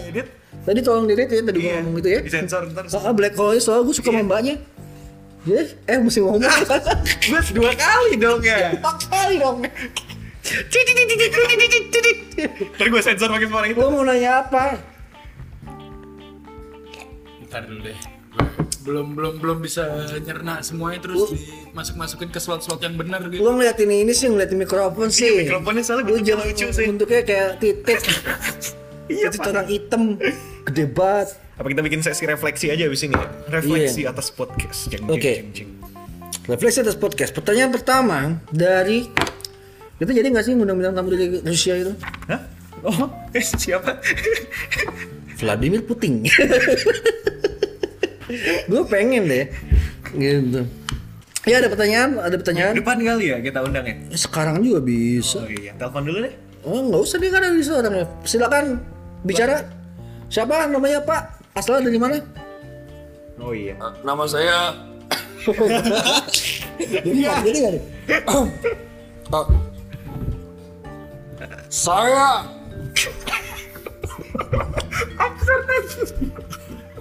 Edit. Tadi tolong di ya tadi Iya. ngomong gitu ya. Disensor ntar. Soal black hole soal gue suka sama mbaknya. Ya, eh mesti ngomong. Gue dua kali dong ya. Empat kali dong. Ntar gue sensor pakai suara itu. Lo mau nanya apa? Ntar dulu deh. Belum belum belum bisa nyerna semuanya terus dimasuk masukin ke slot-slot yang benar gitu. Lo ngeliatin ini sih, ngeliatin mikrofon sih. Mikrofonnya soalnya Lu bentuknya jangan lucu sih. bentuknya kayak titik. Iya, Itu orang hitam, gede banget. Apa kita bikin sesi refleksi aja abis ini ya? Refleksi atas podcast. Jeng, jeng, Oke. jeng, jeng. Refleksi atas podcast. Pertanyaan pertama dari kita jadi nggak sih ngundang bintang tamu dari Rusia itu? Hah? Oh, eh, siapa? Vladimir Putin. Gue pengen deh, gitu. Ya ada pertanyaan, ada pertanyaan. Depan kali ya kita undang ya? Sekarang juga bisa. Oh iya, telepon dulu deh. Oh nggak usah dia kan ada di. Silakan bicara. Siapa namanya Pak? Asalnya dari mana? Oh iya. Nama saya Jadi nggak jadi nggak nih? Oh. Saya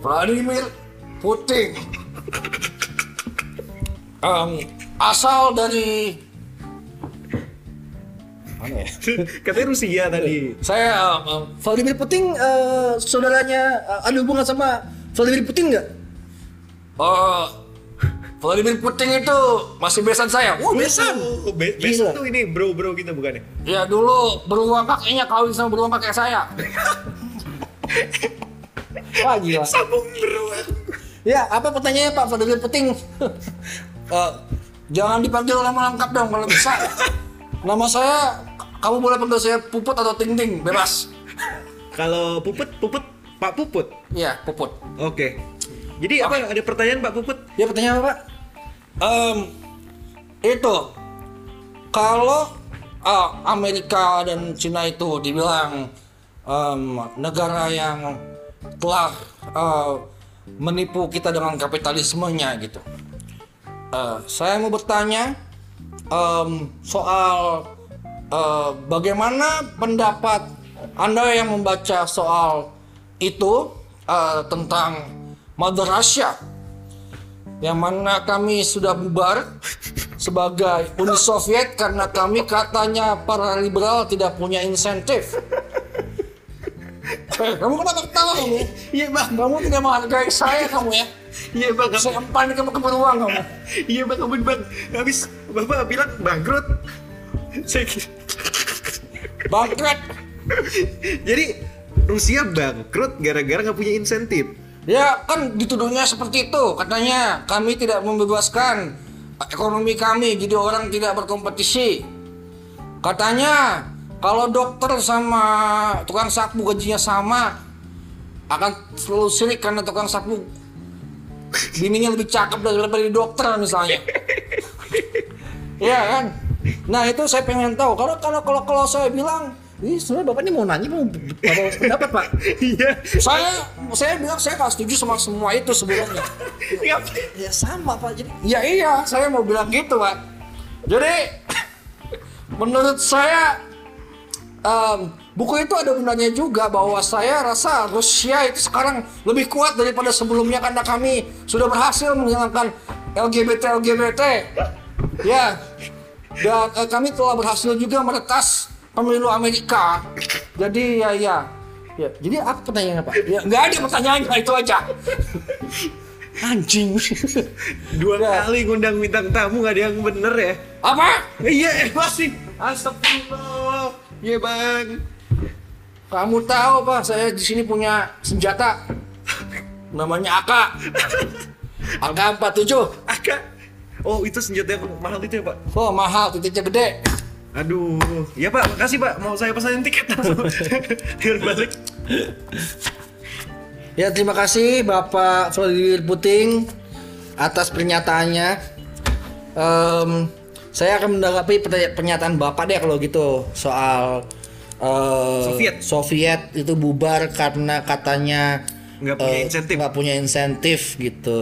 Vladimir Putin Em, asal dari mana ya? Katanya Rusia tadi. Saya em, Vladimir Putin eh, saudaranya eh, ada hubungan sama Vladimir Putin nggak? eh, Vladimir Putin itu masih besan saya. Wah, besan. Oh, be besok tuh ini bro-bro kita bukan ya? Ya dulu beruang kakeknya kawin sama beruang kakek saya. Wah gila. Sambung bro. Ya apa pertanyaannya Pak Vladimir Putin? Eh, jangan dipanggil nama lengkap dong kalau bisa. Nama saya, kamu boleh panggil saya Puput atau Ting Ting, bebas. Kalau Puput, Puput, Pak Puput. Iya, Puput. Oke. Jadi apa ada pertanyaan Pak Puput? Ya pertanyaan apa Pak? Em, itu kalau ah, Amerika dan Cina itu dibilang em, negara yang telah eh, menipu kita dengan kapitalismenya gitu. Eh, saya mau bertanya em, soal eh, bagaimana pendapat Anda yang membaca soal itu eh, tentang Mother Russia yang mana kami sudah bubar sebagai Uni Soviet karena kami katanya para liberal tidak punya insentif. Kamu kenapa ketawa kamu? Iya bang. Kamu tidak menghargai saya kamu ya? Iya bang. Saya empan kamu ke beruang kamu. Iya bang, ampun bang. Habis bapak bilang bangkrut. Saya kira. Bangkrut. Jadi Rusia bangkrut gara-gara nggak punya insentif. Ya kan dituduhnya seperti itu. Katanya kami tidak membebaskan ekonomi kami jadi orang tidak berkompetisi. Katanya kalau dokter sama tukang sapu gajinya sama akan selalu sirik karena tukang sapu bininya lebih cakep daripada di dokter misalnya. Iya kan? Nah itu saya pengen tahu. Kalau kalau kalau kalau saya bilang Ini sebenarnya bapak ini mau nanya mau pendapat Pak? Iya. saya saya bilang saya nggak setuju sama semua itu sebelumnya. Ngapain? Ya sama Pak. Jadi Ya iya, saya mau bilang gitu, Pak. Jadi, menurut saya, em, buku itu ada benarnya juga bahwa saya rasa Rusia itu sekarang lebih kuat daripada sebelumnya karena kami sudah berhasil menghilangkan LGBT-LGBT. Ya, dan eh, kami telah berhasil juga meretas pemilu Amerika. Jadi ya ya, ya jadi apa pertanyaannya Pak? ya nggak ada pertanyaannya itu aja. Anjing. Dua kali ngundang bintang tamu nggak ada yang bener ya? Apa? Iya, eh, masih. Astagfirullah. Iya bang. Kamu tahu pak, saya di sini punya senjata namanya AK. AK 47. Agak. Oh itu senjata yang mahal itu ya pak? Oh mahal, titiknya gede. Aduh, ya Pak, makasih Pak. Mau saya pesanin tiket langsung. Biar balik. Ya terima kasih Bapak Vladimir Putin atas pernyataannya. Em, saya akan menanggapi pernyataan Bapak deh kalau gitu soal eh, Soviet. Soviet itu bubar karena katanya Nggak punya eh, insentif. nggak punya insentif gitu.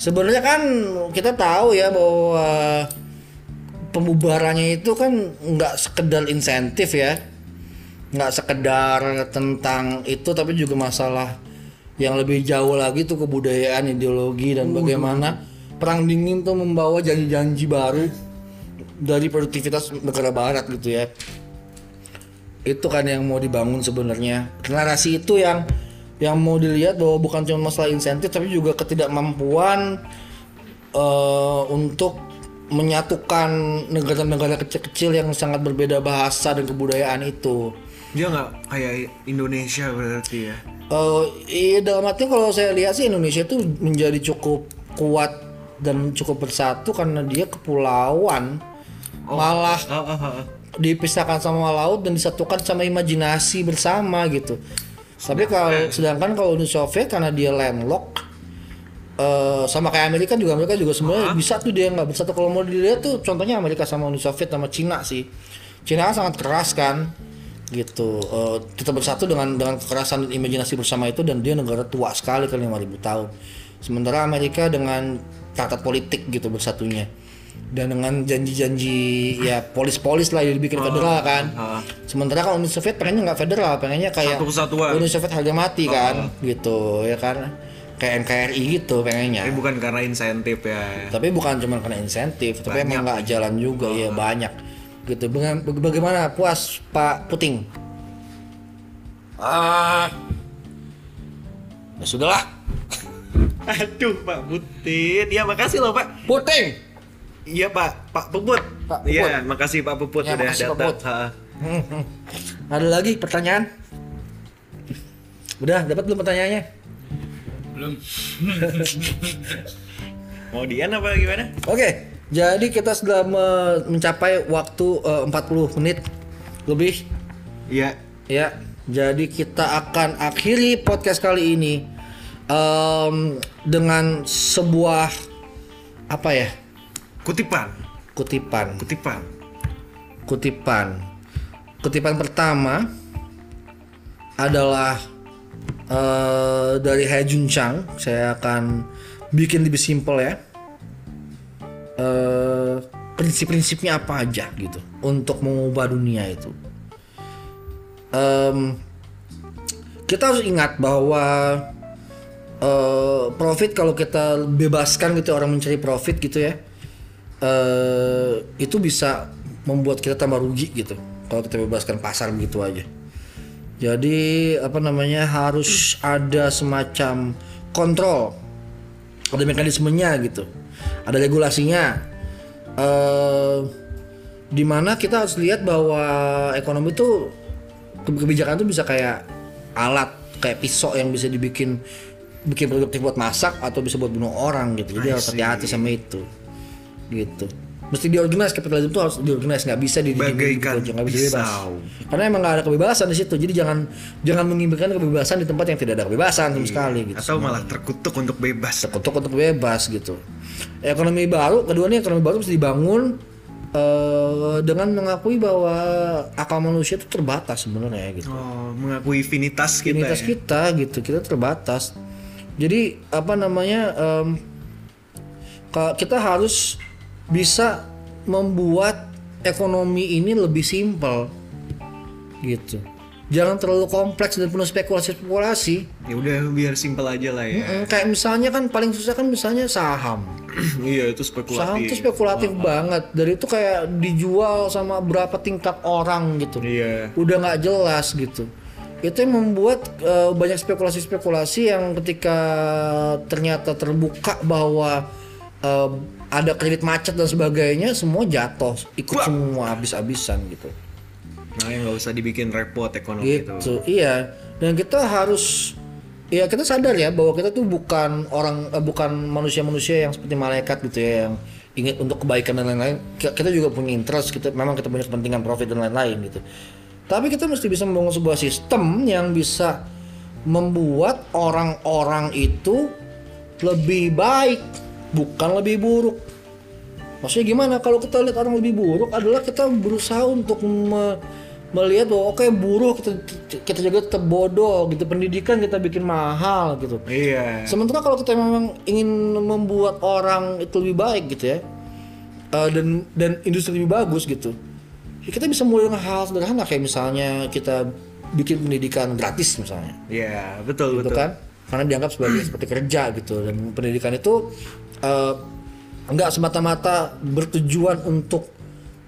Sebenarnya kan kita tahu ya bahwa pembubarannya itu kan nggak sekedar insentif ya nggak sekedar tentang itu tapi juga masalah yang lebih jauh lagi tuh kebudayaan ideologi dan bagaimana perang dingin tuh membawa janji-janji baru dari produktivitas negara barat gitu ya itu kan yang mau dibangun sebenarnya narasi itu yang yang mau dilihat bahwa bukan cuma masalah insentif tapi juga ketidakmampuan eh, untuk menyatukan negara-negara kecil-kecil yang sangat berbeda bahasa dan kebudayaan itu. Dia nggak kayak Indonesia berarti ya. Eh, iya dalam arti kalau saya lihat sih Indonesia itu menjadi cukup kuat dan cukup bersatu karena dia kepulauan malah Oh, oh, oh, oh. dipisahkan sama laut dan disatukan sama imajinasi bersama gitu. Tapi kalau sedangkan kalau Uni Soviet karena dia landlocked eh, sama kayak Amerika juga Amerika juga sebenarnya bisa tuh dia nggak bersatu kalau mau dilihat tuh contohnya Amerika sama Uni Soviet sama Cina sih. Cina kan sangat keras kan gitu Eh, kita bersatu dengan dengan kekerasan dan imajinasi bersama itu dan dia negara tua sekali kan 5000 tahun sementara Amerika dengan tata politik gitu bersatunya dan dengan janji-janji ya polis-polis lah yang dibikin federal kan ah. sementara kalau Uni Soviet pengennya nggak federal pengennya kayak Satu kesatuan. Uni Soviet harga mati kan gitu ya kan kayak NKRI gitu pengennya Tapi bukan karena insentif ya. tapi bukan cuma karena insentif tapi Banyak. emang nggak jalan juga ya banyak gitu Baga- baga- bagaimana puas Pak Puting ah ya sudahlah Aduh Pak Putin. Ya makasih loh Pak. Puting Iya Pak, Pak Puput. Pak Puput. Iya, makasih Pak Puput Ya, udah makasih, Pak datang. Puput. Hmm, hmm. ada lagi pertanyaan udah dapat belum pertanyaannya belum Mau Dian apa gimana? Oke, jadi kita sudah me- mencapai waktu eh, 40 menit lebih Iya. ya. Jadi kita akan akhiri podcast kali ini em, dengan sebuah apa ya? Kutipan. Kutipan. Kutipan. Kutipan. Kutipan pertama adalah eh, dari Hai Jun Chang. Saya akan bikin lebih simpel ya. Eh, prinsip-prinsipnya apa aja gitu untuk mengubah dunia itu. Em, kita harus ingat bahwa eh, profit kalau kita bebaskan gitu orang mencari profit gitu ya eh itu bisa membuat kita tambah rugi gitu kalau kita bebaskan pasar begitu aja. Jadi apa namanya harus ada semacam kontrol, ada mekanismenya gitu, ada regulasinya. Eh di mana kita harus lihat bahwa ekonomi itu ke- kebijakan itu bisa kayak alat kayak pisau yang bisa dibikin bikin produktif buat masak atau bisa buat bunuh orang gitu. Jadi harus hati-hati sama itu gitu. Mesti diorganize kapitalisme itu harus diorganize. Nggak bisa di Bagaikan nggak bisa bebas. karena emang nggak ada kebebasan di situ. Jadi jangan jangan mengimpinkan kebebasan di tempat yang tidak ada kebebasan sama sekali gitu. Atau malah terkutuk untuk bebas. terkutuk untuk bebas gitu. Ekonomi baru kedua nih ekonomi baru mesti dibangun eh, dengan mengakui bahwa akal manusia itu terbatas sebenarnya gitu. Oh, mengakui finitas kita Unitas ya. kita gitu. Kita terbatas. Jadi apa namanya ka- kita harus bisa membuat ekonomi ini lebih simpel gitu. Jangan terlalu kompleks dan penuh spekulasi spekulasi Ya udah biar simpel aja lah ya. kayak misalnya kan paling susah kan misalnya saham. Iya, itu saham spekulatif. itu spekulatif banget. Dari itu kayak dijual sama berapa tingkat orang gitu. Iya. udah nggak jelas gitu. Itu yang membuat eh, banyak spekulasi-spekulasi yang ketika ternyata terbuka bahwa eh, ada kredit macet dan sebagainya semua jatuh ikut Wah. semua habis-habisan gitu. Nah, yang nggak usah dibikin repot ekonomi itu. gitu iya. Dan kita harus ya kita sadar ya bahwa kita tuh bukan orang eh, bukan manusia-manusia yang seperti malaikat gitu ya yang ingin untuk kebaikan dan lain-lain. Ki- kita juga punya interest kita memang kita punya kepentingan profit dan lain-lain gitu. Tapi kita mesti bisa membangun sebuah sistem yang bisa membuat orang-orang itu lebih baik bukan lebih buruk Maksudnya gimana? Kalau kita lihat orang lebih buruk adalah kita berusaha untuk me- melihat bahwa oke buruh kita kita juga tetap bodoh gitu pendidikan kita bikin mahal gitu. Iya. Sementara kalau kita memang ingin membuat orang itu lebih baik gitu ya eh, dan dan industri lebih bagus gitu, ya kita bisa mulai dengan hal sederhana kayak misalnya kita bikin pendidikan gratis misalnya Iya, betul gitu betul. kan karena dianggap sebagai seperti kerja gitu dan pendidikan itu nggak semata-mata bertujuan untuk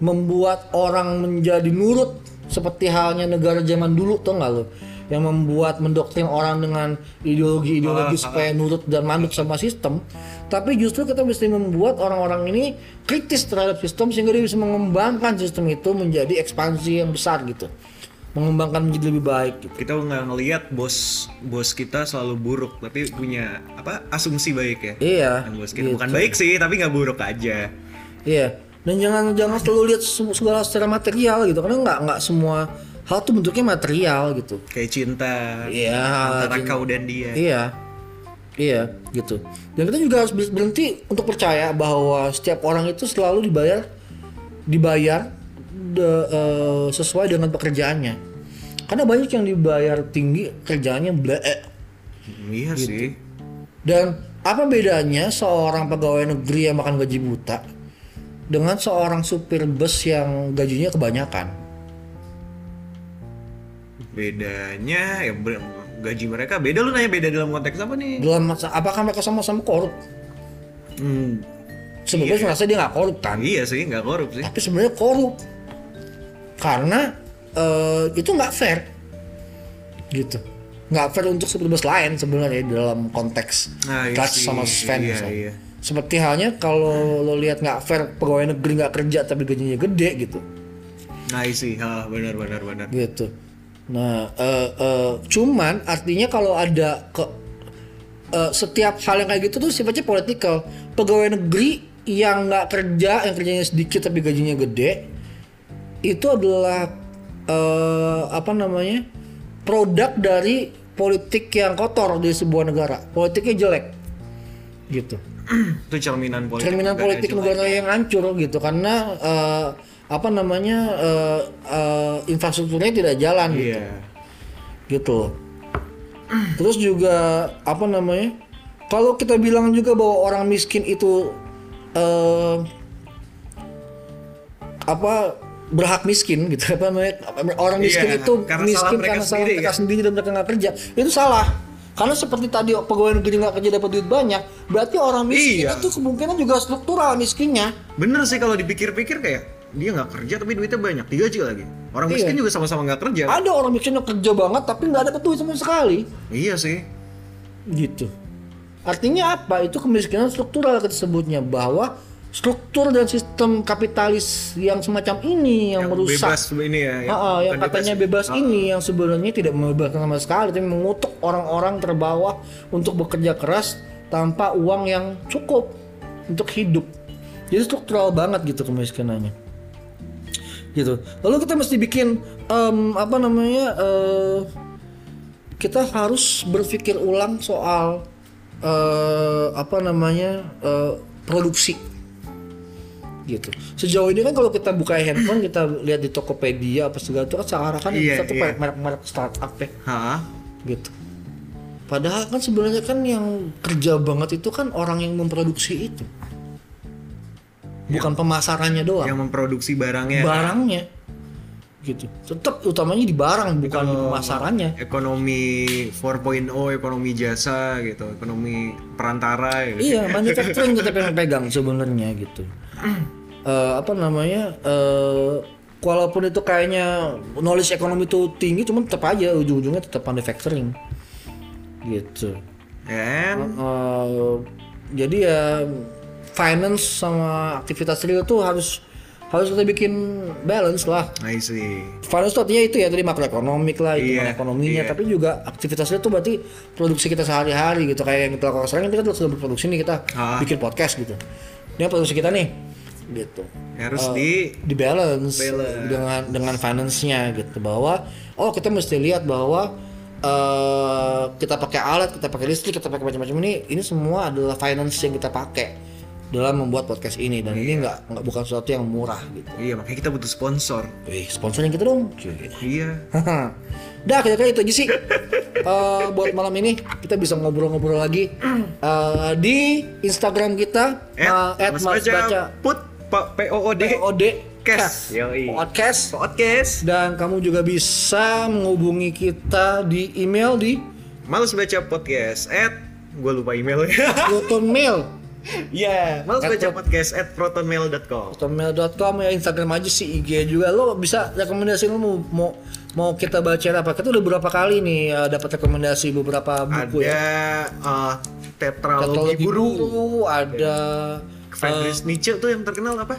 membuat orang menjadi nurut seperti halnya negara zaman dulu tuh nggak lo yang membuat mendoktrin orang dengan ideologi-ideologi supaya nurut dan manut sama sistem. Tapi justru kita mesti membuat orang-orang ini kritis terhadap sistem sehingga dia bisa mengembangkan sistem itu menjadi ekspansi yang besar gitu mengembangkan menjadi lebih baik gitu. Kita nggak ngelihat bos bos kita selalu buruk, tapi punya apa asumsi baik ya. Iya. Yang bos kita gitu. bukan baik sih, tapi nggak buruk aja. Iya. Dan jangan jangan selalu lihat se- segala secara material gitu karena nggak nggak semua hal tuh bentuknya material gitu. Kayak cinta Iya. antara cinta. kau dan dia. Iya. Iya, gitu. Dan kita juga harus ber- berhenti untuk percaya bahwa setiap orang itu selalu dibayar dibayar de- eh, sesuai dengan pekerjaannya. Karena banyak yang dibayar tinggi kerjaannya bleh. Iya Gitu. sih. Dan apa bedanya seorang pegawai negeri yang makan gaji buta dengan seorang supir bus yang gajinya kebanyakan? Bedanya ya gaji mereka beda lu nanya beda dalam konteks apa nih? Dalam masa apakah mereka sama-sama korup? Hmm, Sebenarnya merasa dia nggak korup kan? iya sih nggak korup sih. Tapi sebenarnya korup karena eh, itu nggak fair, gitu. Nggak fair untuk supir bus lain sebenarnya dalam konteks Nah, iya Dutch sama Sven Iya, misalnya. iya. Seperti halnya kalau lo lihat nggak fair pegawai negeri nggak kerja tapi gajinya gede gitu. Nah sih, ha, benar benar benar. gitu. Nah, eh, eh, cuman artinya kalau ada ke eh, setiap hal yang kayak gitu tuh sifatnya politikal. Pegawai negeri yang nggak kerja, yang kerjanya sedikit tapi gajinya gede, itu adalah eh, apa namanya produk dari politik yang kotor di sebuah negara. Politiknya jelek, gitu Itu cerminan politik. cerminan negara politik negara yang hancur gitu karena eh, apa namanya eh, eh, infrastrukturnya tidak jalan gitu Iya. gitu terus juga apa namanya kalau kita bilang juga bahwa orang miskin itu eh, apa berhak miskin gitu apa namanya orang miskin Iya, itu karena miskin salah karena salah sendiri, mereka kan? sendiri dan mereka nggak kerja itu salah karena seperti tadi pegawai negeri nggak kerja dapat duit banyak berarti orang miskin Iya. itu kemungkinan juga struktural miskinnya Bener sih kalau dipikir-pikir kayak dia nggak kerja tapi duitnya banyak digaji lagi. Orang Iya. miskin juga sama-sama nggak kerja. ada orang miskin yang kerja banget tapi nggak dapat duit sama sekali Iya sih. gitu artinya apa itu kemiskinan struktural kita sebutnya bahwa struktur dan sistem kapitalis yang semacam ini yang, merusak. Bebas ini ya. Ah, ah, yang katanya bebas ini yang sebenarnya tidak membebaskan sama sekali tapi mengutuk orang-orang terbawah untuk bekerja keras tanpa uang yang cukup untuk hidup. Jadi struktural banget gitu kemiskinannya. Gitu. Lalu kita mesti bikin em, apa namanya eh, kita harus berpikir ulang soal eh, apa namanya eh, produksi gitu. Sejauh ini kan kalau kita buka handphone kita lihat di Tokopedia apa segala itu kan seakan-akan Iya, satu iya. merek-merek startup ya Hah? gitu. Padahal kan sebenarnya kan yang kerja banget itu kan orang yang memproduksi itu. Bukan pemasarannya doang, Yang memproduksi barangnya. barangnya. Gitu. Tetap utamanya di barang bukan di pemasarannya. Ekonomi 4.0, ekonomi jasa gitu, ekonomi perantara gitu. Iya, manufacturing tetap yang pegang sebenarnya gitu. Eh, apa namanya? eh walaupun itu kayaknya knowledge ekonomi itu tinggi, cuman tetap aja ujung-ujungnya tetap manufacturing. Gitu. And Eh, jadi ya finance sama aktivitas real tuh harus harus kita bikin balance lah. I see. Finance itu artinya itu ya tadi makroekonomik lah, itu Iya, ekonominya, iya. tapi juga aktivitasnya itu berarti produksi kita sehari-hari gitu kayak yang kita lakukan sekarang kita sudah berproduksi nih kita Ah. bikin podcast gitu. ini produksi kita nih gitu Harus Eh, di di balance, Balance. dengan dengan finance-nya gitu bahwa oh kita mesti lihat bahwa eh kita pakai alat, kita pakai listrik, kita pakai macam-macam ini ini semua adalah finance yang kita pakai dalam membuat podcast ini dan ini nggak nggak bukan sesuatu yang murah gitu. Iya, makanya kita butuh sponsor. Wih, sponsornya kita dong. Iya. Dah kira-kira itu aja sih. Eh, buat malam ini kita bisa ngobrol-ngobrol lagi Eh, di Instagram kita At, at Mas Baca put P O O D POD Kes. Yoi. podcast podcast. dan kamu juga bisa menghubungi kita di email di Males baca podcast at gue lupa emailnya. protonmail Iya, males At baca podcast at protonmail.com. protonmail.com ya Instagram aja sih IG juga lo bisa rekomendasi lo mau mau mau kita baca apa kita udah berapa kali nih eh, dapat rekomendasi beberapa buku Ada ya uh, tetralogi Tetralogi guru. Guru, ada Friedrich Nietzsche tuh yang terkenal apa?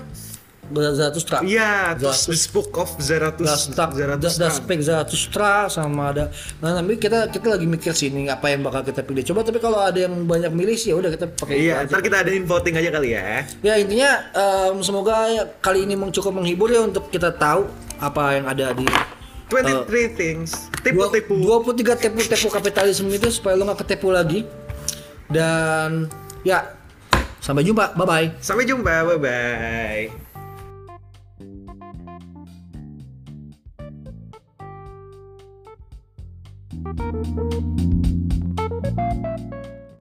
Zarathustra Iya, terus Book of Zarathustra. Zarathustra. Spek Zarathustra sama ada nah tapi kita kita lagi mikir sih ini apa yang bakal kita pilih coba tapi kalau ada yang banyak milih sih ya udah kita pakai Iya, ntar kita adain voting aja kali ya. ya intinya em, semoga kali ini cukup menghibur ya untuk kita tahu apa yang ada di 23 things. Tipu-tipu. 23 tipu-tipu kapitalisme itu supaya lo nggak ketipu lagi dan ya sampai jumpa bye bye Sampai jumpa, bye-bye.